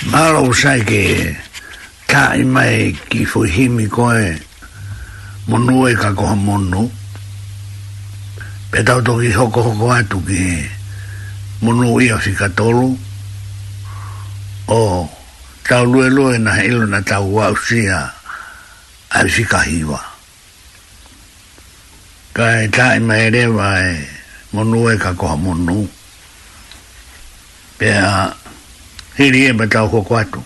Aro sai ke ka i mai ki fuhimi koe monu e ka koha monu. Petau toki hoko hoko atu ki monu i a fikatolu. O tau lue lue na ilo na tau wausia a fikahiwa. Ka e ta i mai rewa e monu e ka koha monu. Pea... Pea... 你也没招过观众。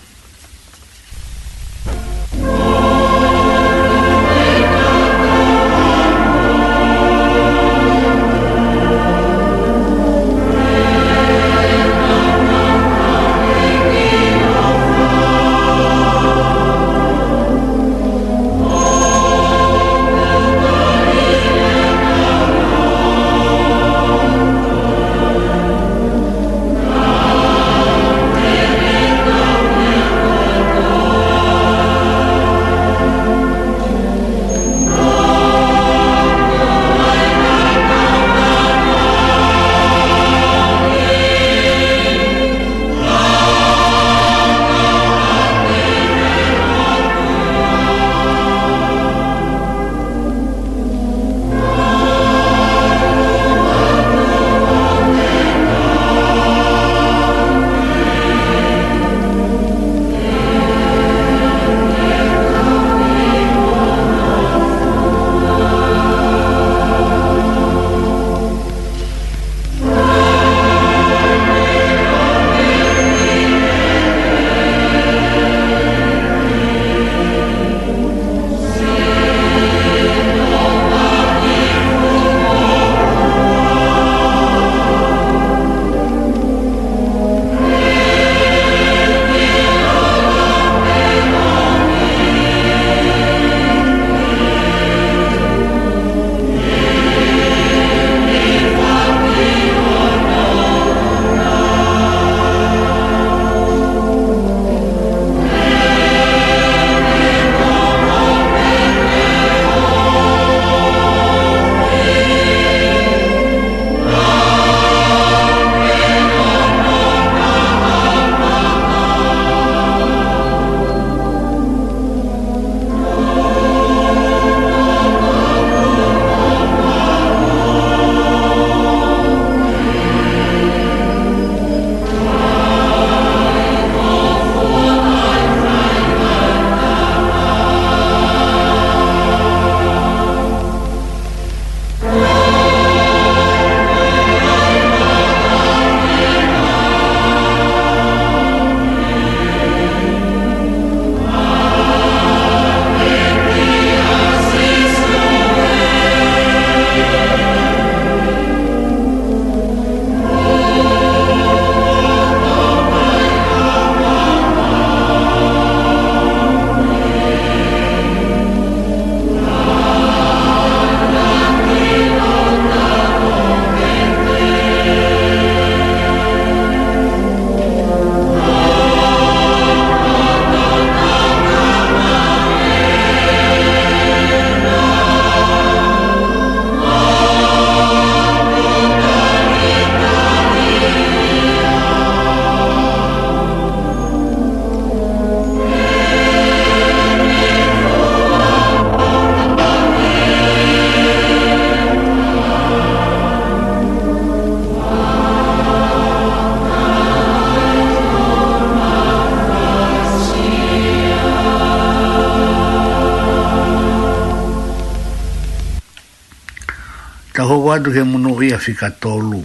atu ke mono ia fika tolu.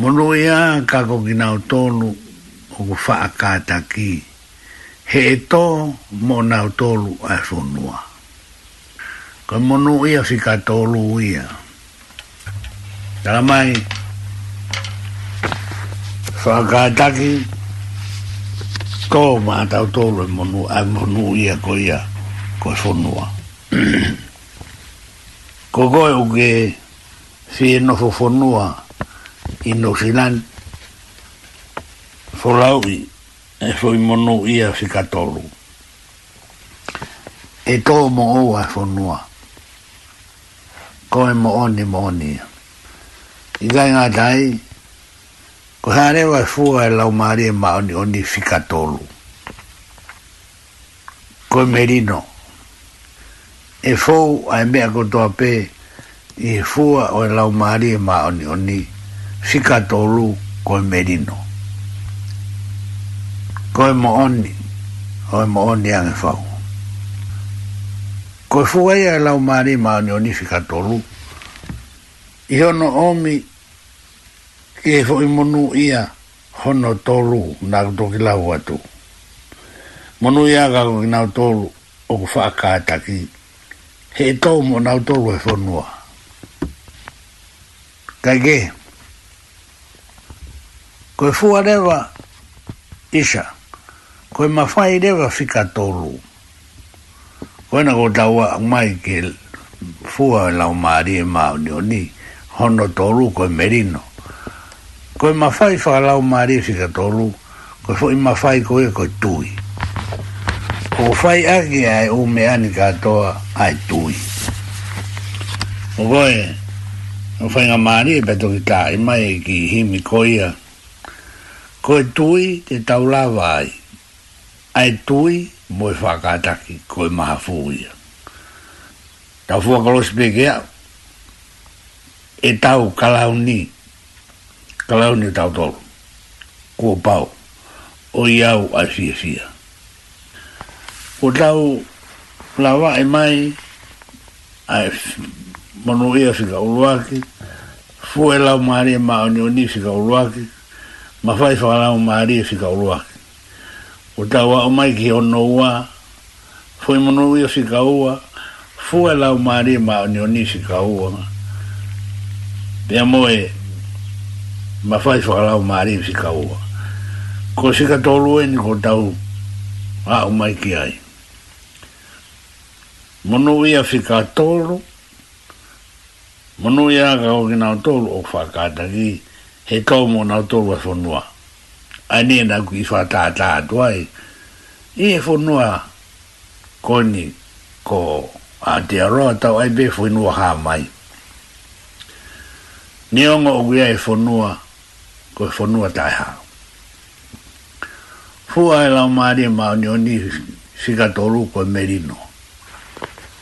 Mono ia kako kina o tolu o He e tō mo nau tolu a e whonua. Ka mono ia fika tolu ia. Tara mai, whakātaki, tō mātau tolu e mono, a e mono ia ko ia, ko e ko go u ge fi no fo fo nua i no silan fo e fo i monu i a katolu e to mo o a fo nua ko e mo o ni mo o i gai ngā tai ko hāre e fua e lau maari e ma o ni o katolu ko merino ko merino e fou ai mea kotoa pē i fua o e lau maari e mā oni oni fika tōru ko e merino ko mo mooni o e mooni ange fau ko e fua ia e lau maari e mā oni oni fika tōru i hono omi ki e fōi monu ia hono tōru nā kutoki lau atu monu ia kako ki nau tōru o ku whakātaki ia he tau mo nau tolu e whanua. Kai ge, koe fua rewa isha, koe mawhai rewa whika Ko Koe na ko taua mai ke fua e lau maari e mao ni oni, hono tolu koe merino. Koe mawhai wha lau maari e whika tolu, koe ko i mawhai koe koe tui ko fai ake ai o me ani katoa ai tui o koe o fai ngā māni e pato ki tā i mai ki himi koia koe tui te tau lava ai ai tui moe whakataki koe maha fūia tau fua kalosi pēke au e tau kalau ni kalau ni tau tolu kua pau o iau ai fia fia o tau lawa e mai a e mono ia fika uruaki fu e lau maari e maa ni oni fika uruaki ma fai fa lau maari e fika uruaki o tau o mai ki ono ua fu e mono ia fika ua fu e lau maari e maa ni oni fika ua pia moe ma fai fa lau maari e fika ua ko sika tolu e ni ko tau a o mai ki ai mono ia fika tolo mono ia ga o gina tolo o fa ka da gi he ka mo na tolo e wa fo noa ani e na ku fa ta ta doi i e fo noa ko ni ko a te aro ta o ai be fo noa ha mai ni o ngo gi e fo noa ko fo e noa ta ha fu ai la mari ma ni o ni fika tolo ko merino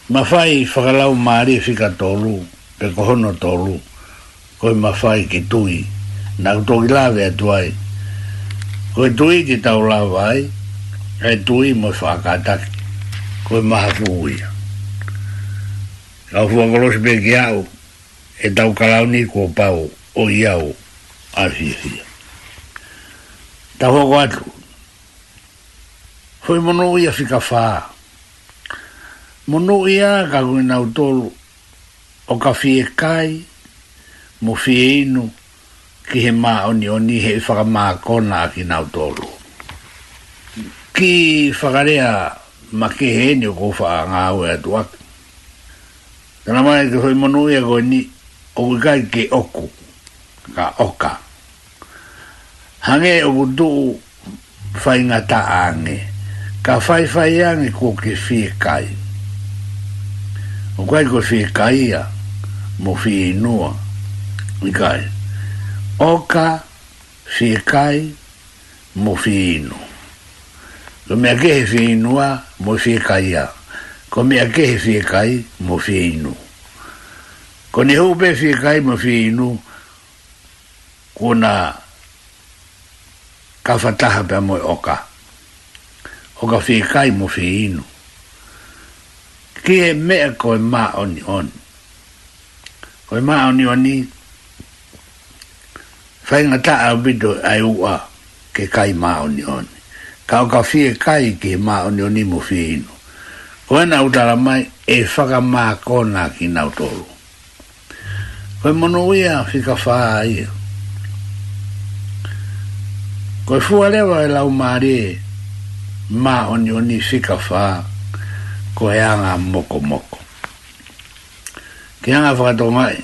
ma fai whakalau maari e whika tōru, pe kohono tōru, koi ma fai ki tui, na kutoki lawe atu ai. Koi tui ki tau lawe ai, e tui mo whakataki, koi maha kuhuia. Kau whuakolosi pe ki au, e tau kalau ni kua pau, o au, a hihia. Tau hoko atu, Foi mono ia fica faa. Mono ia ka kui nau O ka fie kai, mo fie inu, ki he maa oni oni he whakamaa kona a ki nau tolu. Ki whakarea ma ke he eni o kofa a ngā ue atu aki. Tana mai ke hoi mono ia koe ni, o kui kai ke oku, ka oka. Hange o kutu whaingata ange, ka whaiwhai ange ko ke ko ke fie kai o kai ko fi kaia mo fi noa i kai o ka fi kai mo fi no ko me ke fi noa mo fi kaia ko me ke fi kai mo fi no ko ne hu be fi kai mo fi no ko na ka fa ta ha ba mo o ka o ka fi kai mo fi no ke me ko ma on on ko ma on on ni fai nga ta a bido ai ua ke kai ma on on ka ka fi kai ke ma on on ni mo fi no ko na u mai e fa ga ma ko na ki na u tolu ko mo no ia fi ka fa ai ko fu ale wa e la u ma re ma ni fi ka fa ko e anga moko moko. Ke anga whakato mai,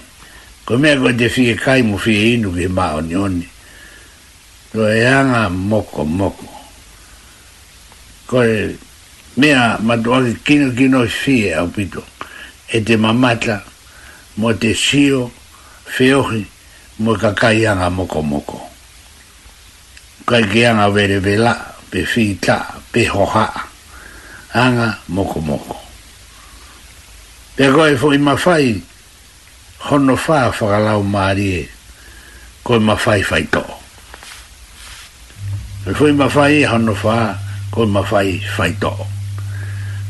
ko mea ko te whie kai mu whie inu ke mā oni oni, ko e anga moko moko. Ko e mea matuake kino kino whie au pito, e te mamata mo te sio whieohi mo ka kai anga moko moko. Kai ke anga vere vela, pe whi ta, pe hohaa anga moko moko. Pea koe fo i mawhai, hono wha whakalau maari e, koe mawhai whai to. Pea fo i mawhai, hono wha, koe mawhai whai to.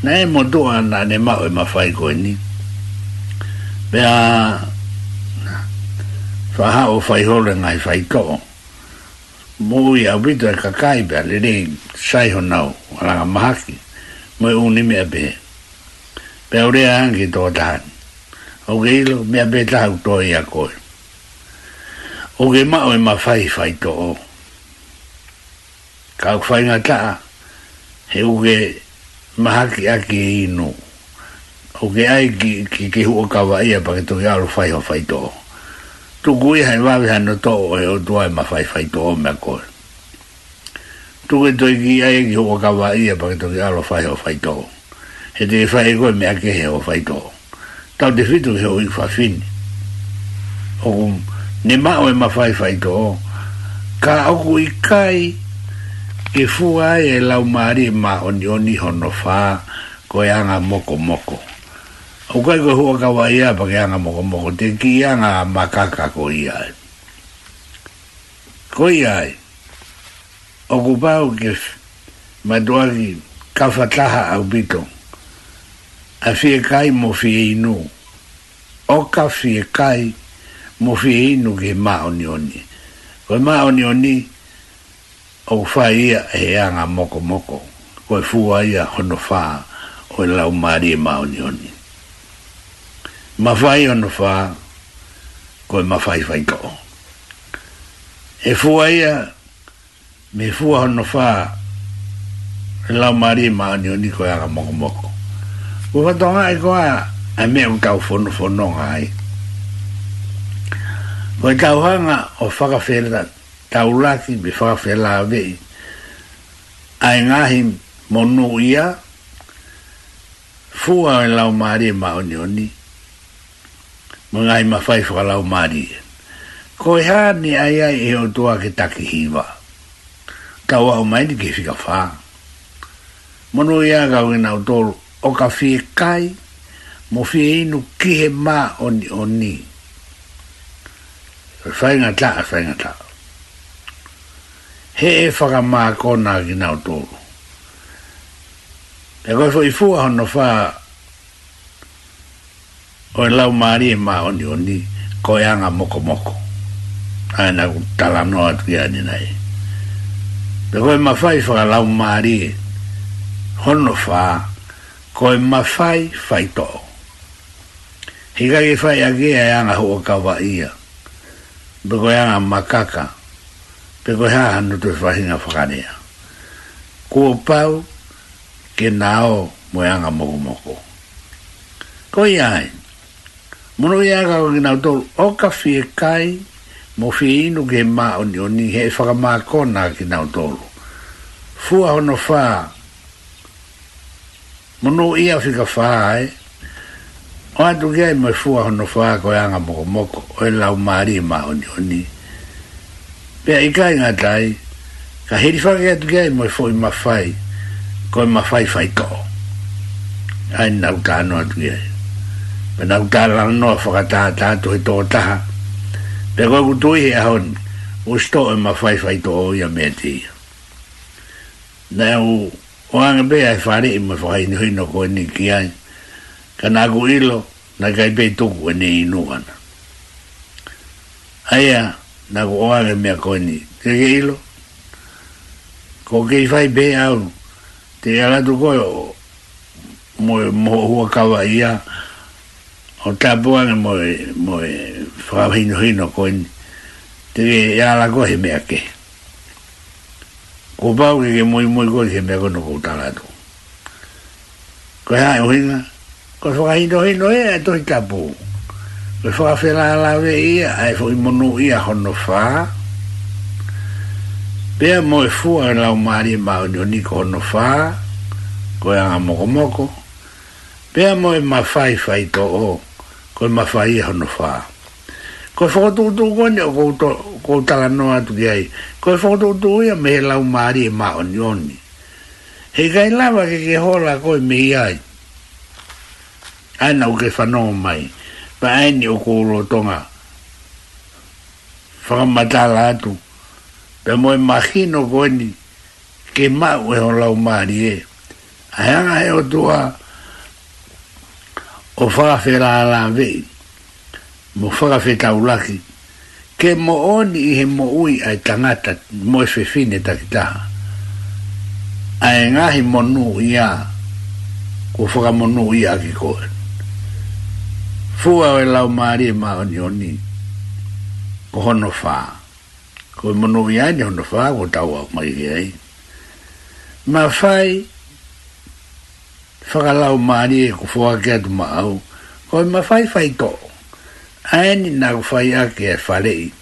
Na e mo tu ana ne mau e mawhai koe ni. Pea, whaha o whai hore ngai whai to. Mui a wita e kakai pea, lirin, sai honau, alaka mahaki mo e uni mea be. Pe au angi tō tāni. O ke ilo mea be tāu tō i a koe. O ke mao e ma fai fai tō o. Kau fai ngā taa, he uke mahaki aki e inu. O ke ai ki, ki, ki hua kawa ia pake tō i aru fai ho fai tō o. Tuku iha i wawe hana tō o e o ma fai fai to o mea koe tuke toi ki ai ki hoko kawa ia pake toki alo fai o fai tau. He te fai koe mea ke he ho fai tau. Tau te fitu he o iku fafini. Oku ne mao e ma fai fai tau. Ka oku i kai ke fua ai e lau maari e ma oni oni hono faa koe anga moko moko. O kai koe hua kawa ia pake anga moko moko te ki anga makaka koe ia. Koe ia ai o ko pāu ke ma tuaki kawhataha au pito a fie kai mo fie inu o ka fie kai mo fie inu ke ma oni oni koe ma oni oni o whai ia e anga moko moko koe fua ia hono wha o e lau maari e ma oni oni ma whai hono wha koe ma whai whai ko e fua ia me fua no fa la mari ma ni ni ko ya mo mo ko u fa tonga ai e ko a a me un kau fono fono ai ko ka hanga o fa ka fe la ta u la ti be fa fe la ve ai nga hi mo nu ia fua e la mari ma ni ni mo ngai ma fa fa la mari ko ha ni ai ai e o tua ke takihiwa ki ka wa mai ni ke fi ka fa mono ya ga we na tol o ka fi kai mo fi inu ki he ma oni oni fai nga ta fai nga ta he e fa ga ma ko na ki na tol e ko fo i fu a no o e lau mari e ma oni oni ko ya e nga moko moko ai na ku tala no atu ya ni nai Le koe mawhai whakalau maari e. Hono wha, koe mawhai e whai tō. Hika ke whai a gea e anga hua kawa ia. Pe koe anga makaka. Pe koe ha hanu tue whahinga whakanea. Kua pau, ke nao moe anga moko moko. Koe iai, Mono ia ka ko ki nau o ka fie kai mo fi inu ge ma oni oni he fa ma kona ki na dolo fu a ono fa mo no ia fi ka fa ai o atu ge mo fu a ono fa ko e anga mo mo ko o e la ma ri ma oni oni pe ai ka nga dai ka he fa ge atu ge mo fu i ma fai ko e ma fai fai ko ai na ka no atu ge Pena utala ta fokata tato e tō taha. Pe koe kutui he ahon, o sto e ma fai fai to o ia mea ti. Na e o, o anga bea e whare i ma fai ni hino koe ni ki ai, ka nā ku ilo, na kai pei tuku e ni inuana. Aia, na ku o anga mea koe ni, te ke ilo, ko ke i fai bea au, te alatu koe o, mo mo hua kawa ia, o tapuanga mo mo whakahino hino ko in te ke ala ko he mea ke ko pau ke ke mui mui ko he mea kono kou tala tu ko hea e hinga ko whakahino hino e e tohi tapu ko whakawhela a we ia e fo imonu ia hono wha pia mo e fua e lau maari e mao ni honi ko hono wha ko e anga moko moko pia mo e mawhai whai to o ko e mawhai e hono wha Koe whakotou tō koe o kou tala noa tu ki ai. Koe whakotou tō ia me he lau maari e maa oni oni. He kai lawa ke ke hola koe me i ai. Aina uke whanongo mai. Pa aini o kou lo tonga. Whakamatala atu. Pe moe mahino koe ni ke maa ue o lau maari e. Aianga he o tua o whakawhera ala vei mo fora fe taulaki ke mo oni i he mo ui ai tangata mo e fefine takita ai ngahi mo nu ia ko fora mo nu ia ki koe fua o e lau maari e ma oni oni ko hono fa ko e mo nu ia ni hono fa ko tau mai ki ai ma fai fora lau maari e ko fora ke atu ma au ko e ma fai fai to aeni na fai ake e falei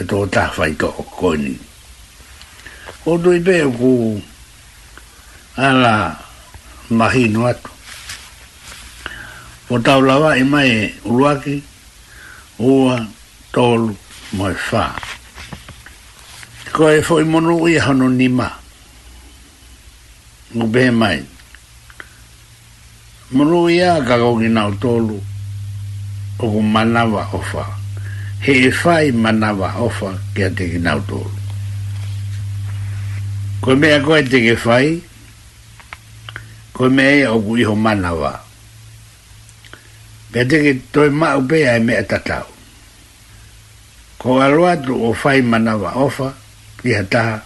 o tō tā fai ka o koni. O tui pē ku ala mahi no atu. O tau lawa i e mai uruaki ua tolu moi fā. Ko e fo i monu i hano ni ma. Ngu pē mai. Monu i a kakau ki nau tolu o ko manawa ofa he e whai manawa ofa ke a teki nau tōru ko mea koe teke whai ko mea e o ku iho manawa ke a teki toi mau pea e mea tatau ko aluatu o whai manawa ofa i a taha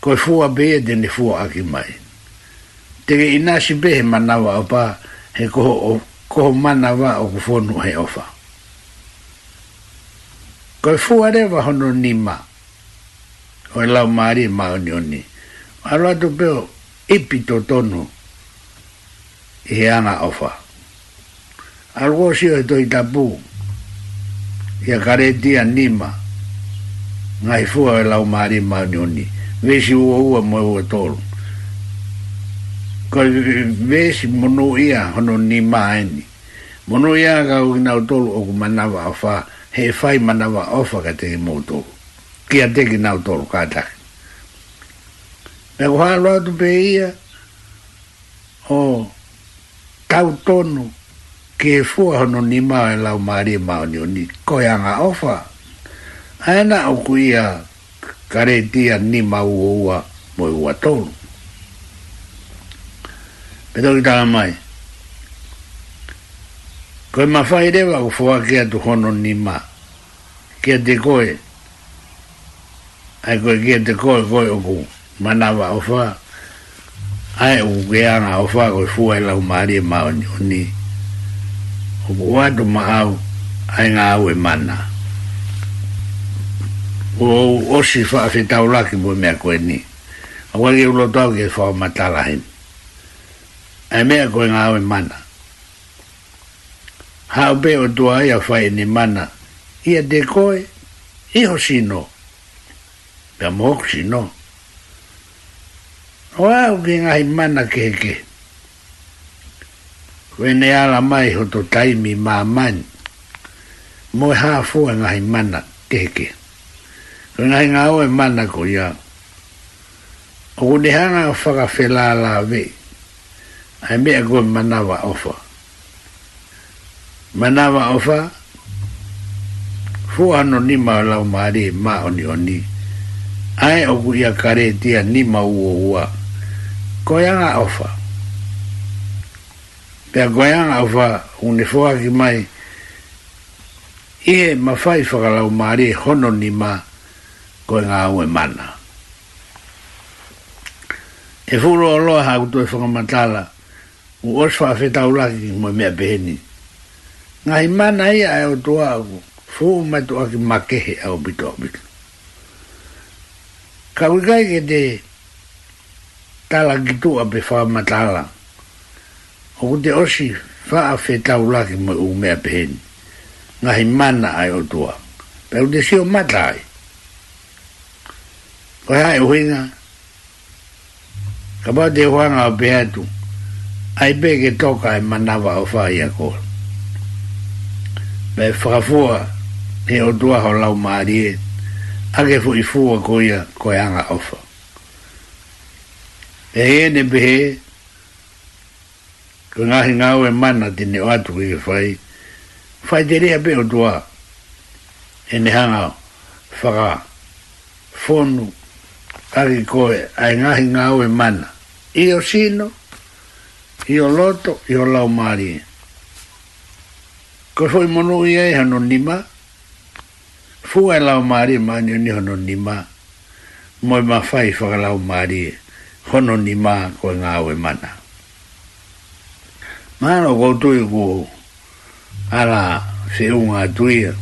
ko e fua bea dene fua aki mai teke inasi behe manawa opa he koho o ko mana wa o kufonu fonu he ofa ko e fu are wa hono ni ma e e o la mari ma o ni ara to pe ipi to tonu he ana ofa algo si o to itapu ya kare dia ni ma ngai fu o la mari ma o ni vesi u o mo o tolu ka vesi mono ia hono ni maeni. Mono ia ka ugina o kumana manawa ofa, he fai manawa ofa ka teki moto. Kia teki na utolu kātaki. Me ku hālo atu pe ia, o tau tonu ke e fua hono ni mao e lau maari e ni o ni koe anga ofa. Aena oku ia kare tia ni mau ua mo ua tonu e tau tanga mai. Koe ma whai rewa ko fua kia tu hono ni ma. Kia te koe. Ai koe kia te koe koe oku. Manawa o wha. Ai o ke anga o wha koe fua ila umari e mao ni o ni. O ku watu ma au. Ai ngā au e mana. O o fa wha fitau laki mea koe ni. A wangi ulo tau ke wha matala e mea koe ngā awe mana. Hau pe o tua ia whae ni mana, ia te koe, iho sino, pia mōku sino. O au ki ngā mana ke. koe ne ala mai ho to taimi mā man, moe hā fua ngā mana keke. Koe ngā ngā awe mana ko ia, o kunehanga o whakawhelala wei, ai mea go manawa ofa manawa ofa fu ano ni ma la ma re ma oni oni ai o kare tia ni ma u o wa ko ya ofa pe go ya nga ofa un fo a ki mai e ma fai fo la hono ni ma ko nga u e mana e fu lo lo ha u e fo matala o os fa fe tau la ki mo mea beheni. Nga i mana ia e o toa aku, fu u mai toa ki makehe a o bito o bito. Ka wikai ke te tala ki tu ape fa matala, o ku te osi fa a fe tau la ki mo u mea beheni. Nga i mana ai o toa, pe u si o mata ai. Ko hai uhinga, ka ba te huanga o behetu, ai be ke toka e manawa o whai a kō. Me whakafua he o dua ho lau maari e, ake fu i fua ko ia ko e anga ofa. E hene be ko ngahi ngau e mana tine o atu ke whai, whai te rea be o dua, e ne hanga whaka, fonu, ake koe, ai ngahi ngau e mana, i o sino, i o loto i o lau maari. Ko fwoi monu i ei hano nima, fu e maari maani o ni hano nima, moi ma fai fwa lau maari, hono nima ko e ngāwe mana. Mano koutu i ku ala se unga tuia,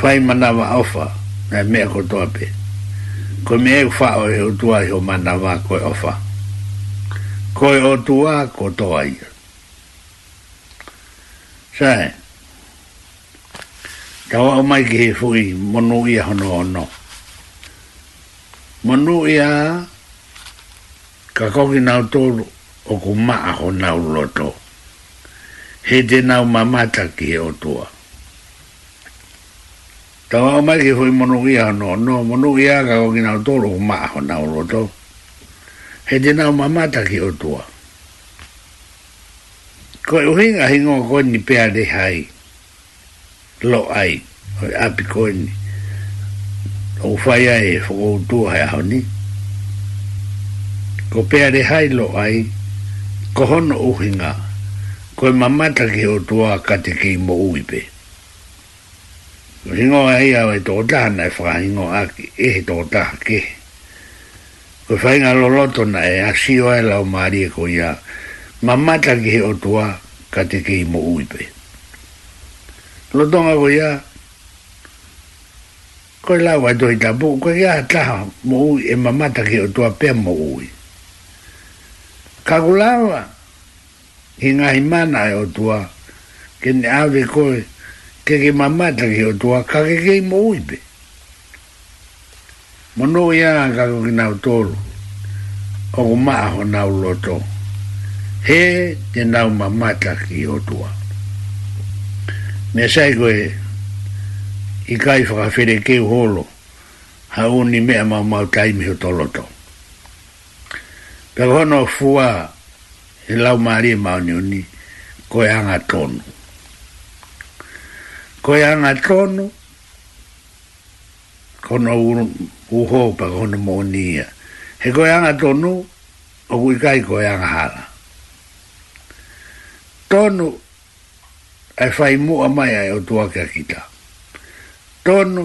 fai manawa ofa, na mea kotoa pe, ko mea kufa e o e utua i o manawa ko e ofa koe o tua ko toa ia. Sae, kawa o mai ki he fui, monu ia hono ono. Monu ia, ka koki nau tolu, o ku maa ho nau loto. He te nau mamata ki he o tua. Tawa o mai ki fui monu ia hono ono, monu ia ka koki nau tolu, o ku maa ho nau loto. Tawa he te nao mamata ki o tua. Ko e uhinga he ngō ni pēa re hai, lo ai, hoi api koni, o whaia e whuko o tua hai aho ni. Ko pēa re hai lo ai, ko hono uhinga, ko e mamata ki o tua ka te kei mo ui pē. Ko hingo ai au e tō tāna e whakahingo aki, e he tō tāha kehe ko fai nga loloto na e a si oe lao maari e ko ia ma mata ki he otua ka te kei mo uipe lotonga ko ia ko e lao wato i tapu ko a taha mo ui e ma mata ki otua pe mo ui ka kulawa ki ngahi mana e otua ki ne awe koe ke ke ma mata ki otua ka ke mo uipe mono ya ga ko na tolu o ma ho na loto he te na ma mata ki o tua me sai ko i kai fa fere ke holo ha un ni me ma ma kai me to loto pero no fua e la mari ma ni ko ya ga tonu ko ya ga tonu kono uho pa kono monia he ko yanga tonu o ku ikai ko yanga hala tonu ai e fai mu amai ai o tua ka kita tonu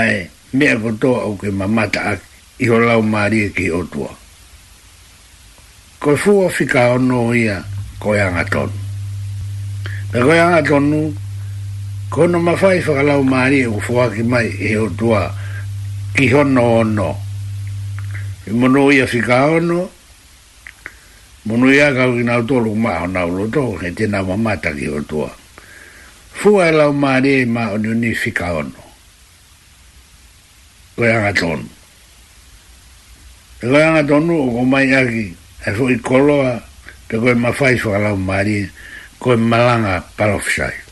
ai e me ko to ke mamata ak i ho lau mari ki o tua ko fu o fika ono ia ko yanga tonu Ko yanga tonu kono mafai whakalau maari e kufuaki mai e o tua ki hono ono e i mono ia whika ono mono ia kau ki nau lu ma o nau loto he tena mamata ki o tua fua e lau e ma e o nioni whika ono goianga tonu e goianga tonu o kumai aki e fui koloa te koe mafai whakalau maari koe malanga palofisai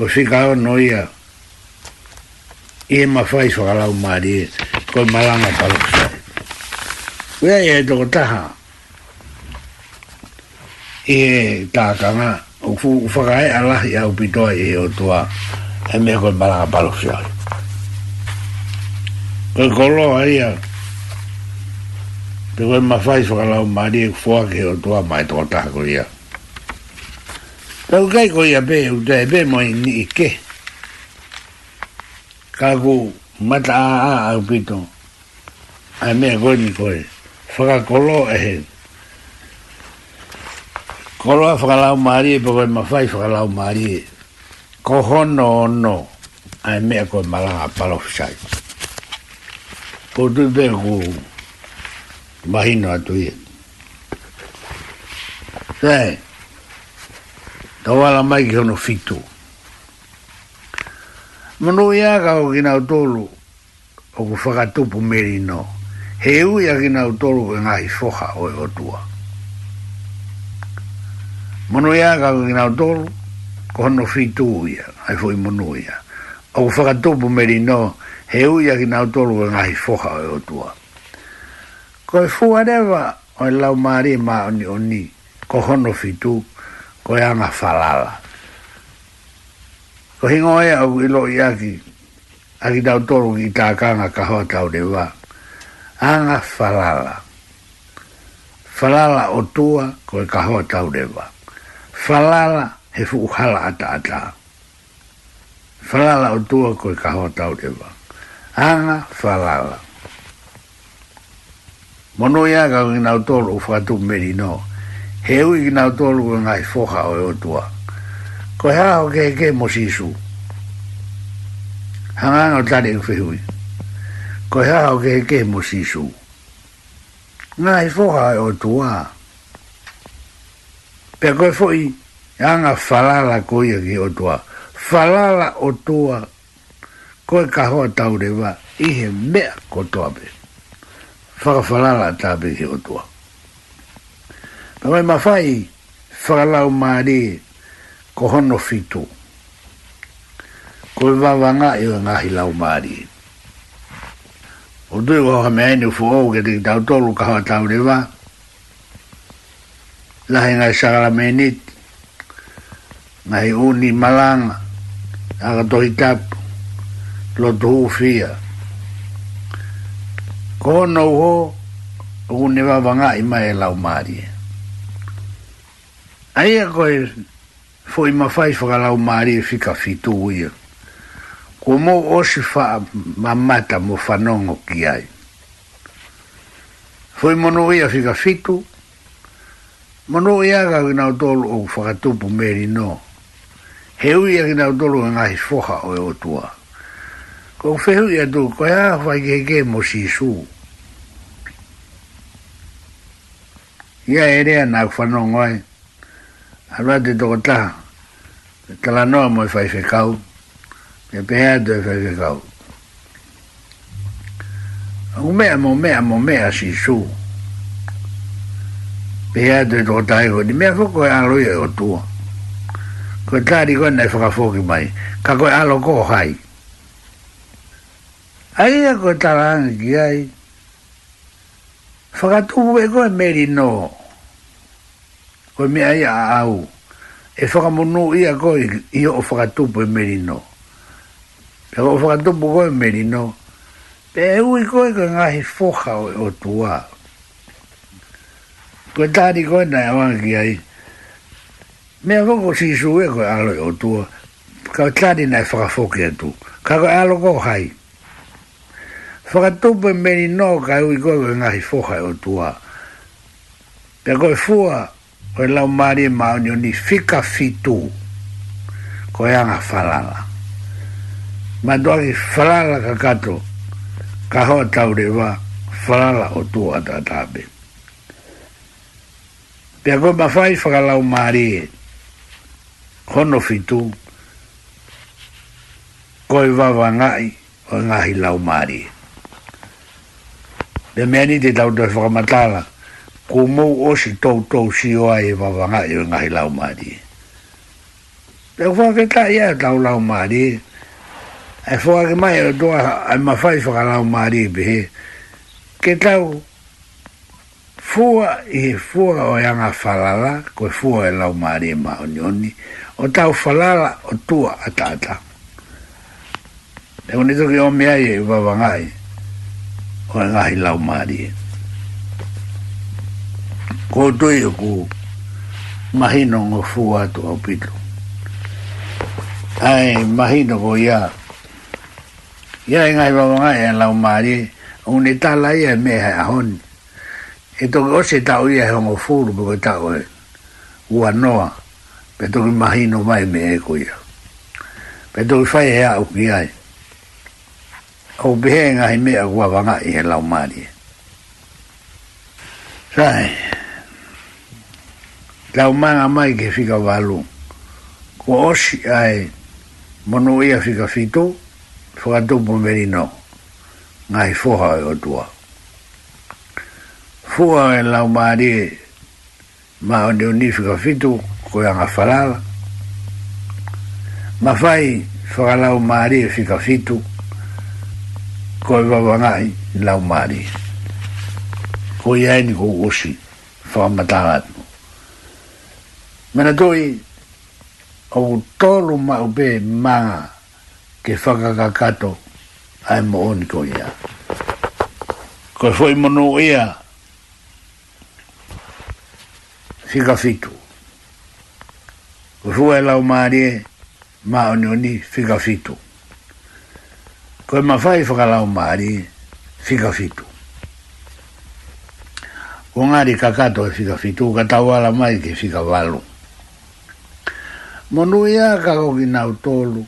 ko fika o noia e ma fai so ala mari ko malanga palo sai we e do e taha e ta kana o fu fagai ala ya o pito e o toa e me ko malanga palo sai ko kolo aia te ko ma fai so ala mari e fo ke o toa mai to taha ko ia Rau kai ko ia pē u tē pē mo i ni ike. Ka ku mata a a au pito. A mea koe ni koe. Whaka kolo e he. Kolo a whakalau maari e pa koe ma whai whakalau maari e. Ko hono o no. A mea koe malanga palo fisai. Ko tu pē ku mahino atu i e. Sae. Sae tau ala mai ki hono fitu. Mano i aga o gina o tolu o ku whakatupu meri no, he ui a gina o e ngahi foha o e otua. Mano i aga o gina o ko hono fitu uia, ai fo i mano i O ku whakatupu meri no, he ui a gina o e ngahi foha o e otua. Ko e fuarewa o e lau maari e maa oni oni, ko hono fitu uia ko ya nga falala ko hingo e au ilo i aki aki tau toru ki tā kanga ka hoa tau de wā anga falala falala o tua ko e ka hoa tau de wā falala he fuku ata ata falala o tua ko e ka hoa tau de wā anga falala Monoya ga ga ngau toro fatu merino. no he ui ki nga tōlu ka ngai whoha o e otua. Ko hea ho ke ke mo sisu. Hanga no tari u whihui. Ko hea ho ke ke mo sisu. Ngai whoha o e otua. Pea koe fo'i, e anga whalala koe a ki otua. Whalala otua. Koe ka hoa taurewa. Ihe mea kotoa me. Whakawhalala tāpe ki otua. Ka mai mawhai whakalau maare ko hono whitu. Ko e wawanga e o ngahi lau maare. O tui ko hame aine ufu o ke te tau tolu ka hawa tau rewa. Lahe ngai sakara menit. Ngai uni malanga. Aka tohi tapu. Lotu ufia. Ko hono uho. Ko ne wawanga i mai e lau maare. Ai a koe foi ma fai whakalau maari e fika fitu ia. Ko mō osi wha mamata mō whanongo ki ai. Foi mono ia fika fitu. Mono ia ka gina o tolu o whakatupu meri no. He ui a gina o tolu o ngahi foha o e otua. Ko whehu ia do e ko ea whai keke mō si su. Ia ere na nā whanongo ai. Alua te toko taha. Tala noa mo i fai fai kau. Te pehea te fai fai kau. Au mea mo mea mo mea si su. Pehea te toko taha iho. Di mea fuko e aloia e o tua. Ko e tari koe nei whakafoki mai. Ka koe alo ko hai. Aia e koe tala angi ki ai. Whakatupu e koe meri noa o me ai au e faka monu i a koi i o fra tu po merino e o fra tu po e merino pe e ui koi koi ngahi foka o, o tua koi tani koi nai awan ki ai me a koko si su e koi alo o tua ka tani na fra foki atu ka koi alo koko hai Fra tu po merino ka e ui koi koi ngahi foka o tua pe koi fua o lau mari e mauni ni fika fitu ko anga falala ma doa ki falala ka kato ka hoa taure wa falala o tu atatabe pia koe ma fai faka lau mari e hono fitu koe wawa ngai o ngahi lau mari e me ani te tau te whakamatala e ko mou o si tou tou si o ai e wawanga e o ngahi lau maari. Te o whaake ta ia e tau lau maari, e whaake mai e doa e mawhai whaka lau maari e behe, ke tau fua e fua o yanga e whalala, ko e fua e lau maari e maonioni, o tau whalala o tua a tata. E Te o nito ki o mea e wawanga e, o ngahi lau maari e ko toi ku mahino ngo fua to opito ai mahino ko ya ya inga iba e ngo ngai en lau mari uni tala ia me ha hon e to ko se tau ia ho ngo fulu ko tau e ua noa pe to ki mahino mai me e ko ia pe to fai a u ki ai o behenga i mea kua nga i he lau mārie. sai lau manga mai ke fika walu ko osi ai mono ia fika fito fuka tupu merino ngai fuha e otua fuha e lau maari ma onde uni fika fito ko ia ngafalala ma fai fuka lau maari fika fito ko ia wangai lau maari ko ia ni ko osi fuka matangatu mena doi au tolu mau be manga ke whakakakato ai mo oni ko ia ko e foi mono ia fika fitu ko e foi lau maare ma oni oni fika fitu ko e mawhai whakalau maare fika fitu ko ngari kakato e fika fitu ka tawala mai ke fika walu Monu ia ka koki nau tolu.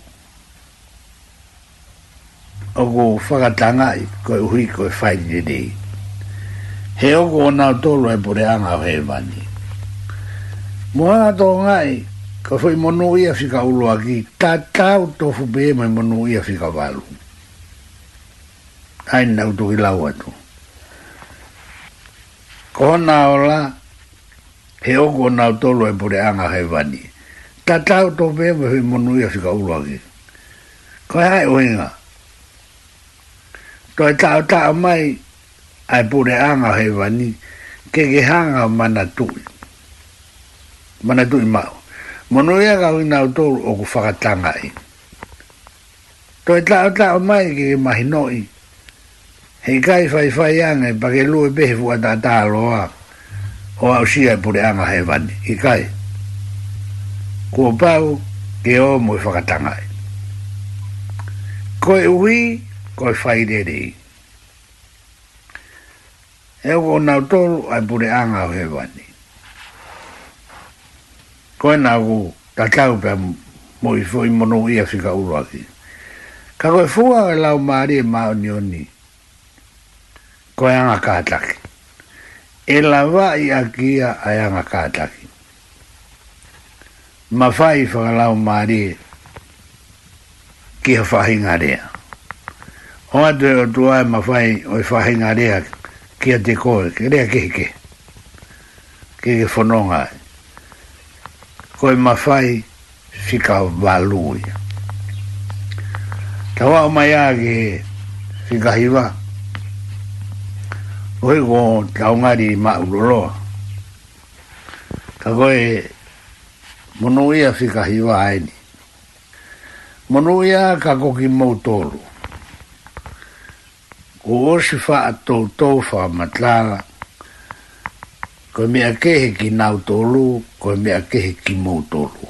Oko whakatanga i koe uhi koe whaini ni. He oko o nau tolu e pure anga o he vani. Moana tō ngai, ka whai monu ia whika ulo aki, tā tāu tofu pē mai monu ia whika walu. Ai nau tō ki lau atu. Kona ola, he oko o nau tolu e pure anga o he vani. He ta ta to be be mo nu ya ga u la ge o he nga to ta mai ai pu de anga he wa ni mana tu mana tu ma mo nu ya ga u na to o ku fa ka ta i to ta ta mai ge ma hi no i he ga i fa i fa ya nga pa ke lu be fu ta o au shi ai pu de anga he wa ni i ga kua pau ke o mo i whakatangai. Koe ui, koe whaidere i. E o nau tolu ai pure anga o he wani. Koe nau ku tatau pia mo i fwoi mono i a whika uraki. Ka koe fua e lau maari e mao ni oni. Koe anga kātaki. E lawa i a kia ai anga kātaki ma fai fa la o mari ki ha fai o de o tua e ma fai o fa e ngarea ki a te koe ki rea ki ke ki ke fononga koe ma fai si ka valui ta wa o mai a ki si ka hiwa o go ka ungari ma uroloa ka koe ka mono ia fika hiwa aini. Mono ia ka koki mautoro. Ko osi faa tau tau faa matlala. Ko mea kehe ki nautoro, ko mea kehe ki mautoro.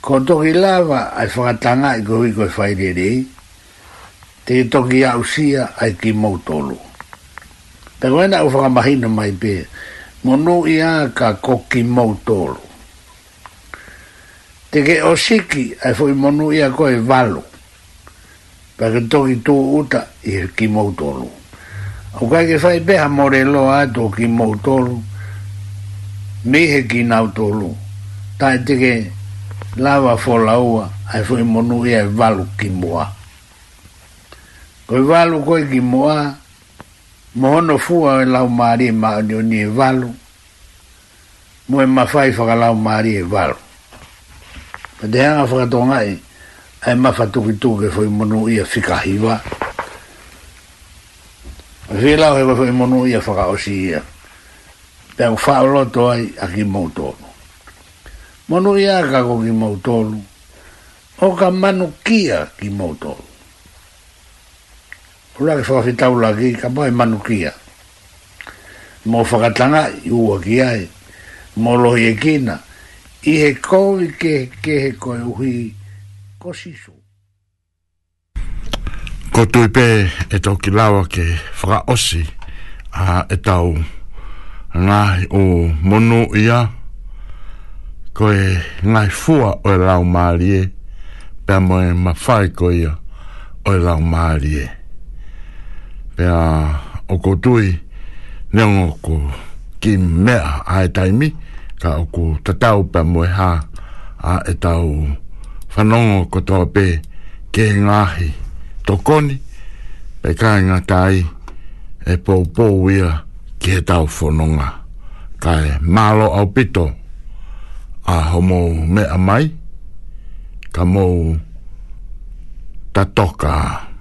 Ko toki lava ai whakatanga i koi koi e whairerei. Te toki ausia ai ki mautoro. Pe koena u whakamahina mai pe. Mono ia ka koki mautoro te ke o siki ai foi monu ia koe valo pa ke toki tō uta i ki mautoro au kai ke fai beha morelo a tō ki mautoro mi he ki nautoro tai te ke lava fola ua ai foi monu ia valo ki mua koe valo koe ki mua mohono fua e lau maari e maa ni e valo mo e mawhai whakalau maari e valo Pa te hanga whakatonga i, ai mawha tuki tuke fwoi monu ia whikahiwa. Whela hewa fwoi monu ia whakaosi ia. Pea u whaolo toai a ki mautolu. Monu ia kako ki mautolu, o ka manu kia ki mautolu. Ula ki whakawhitau laki, ka mai manu kia. Mo whakatanga i ua ki ai, mo lohi e kina, i he kōi ke ke he koe uhi kosiso. Ko tui pē e tō ki lawa ke whakaosi a e tau ngāhi o monu ia ko e ngāhi fua o e lau mārie pēr mo e mawhai ko ia o e lau mārie pēr o ko tui neongo ko ki mea ae taimi taimi ka o ko tatau pa moe ha a e tau whanongo ko toa pe ke ngahi tokoni pe ka inga tai e pou pou ia ke e tau whanonga ka e malo au pito a homo mea mai ka mou tatoka tatoka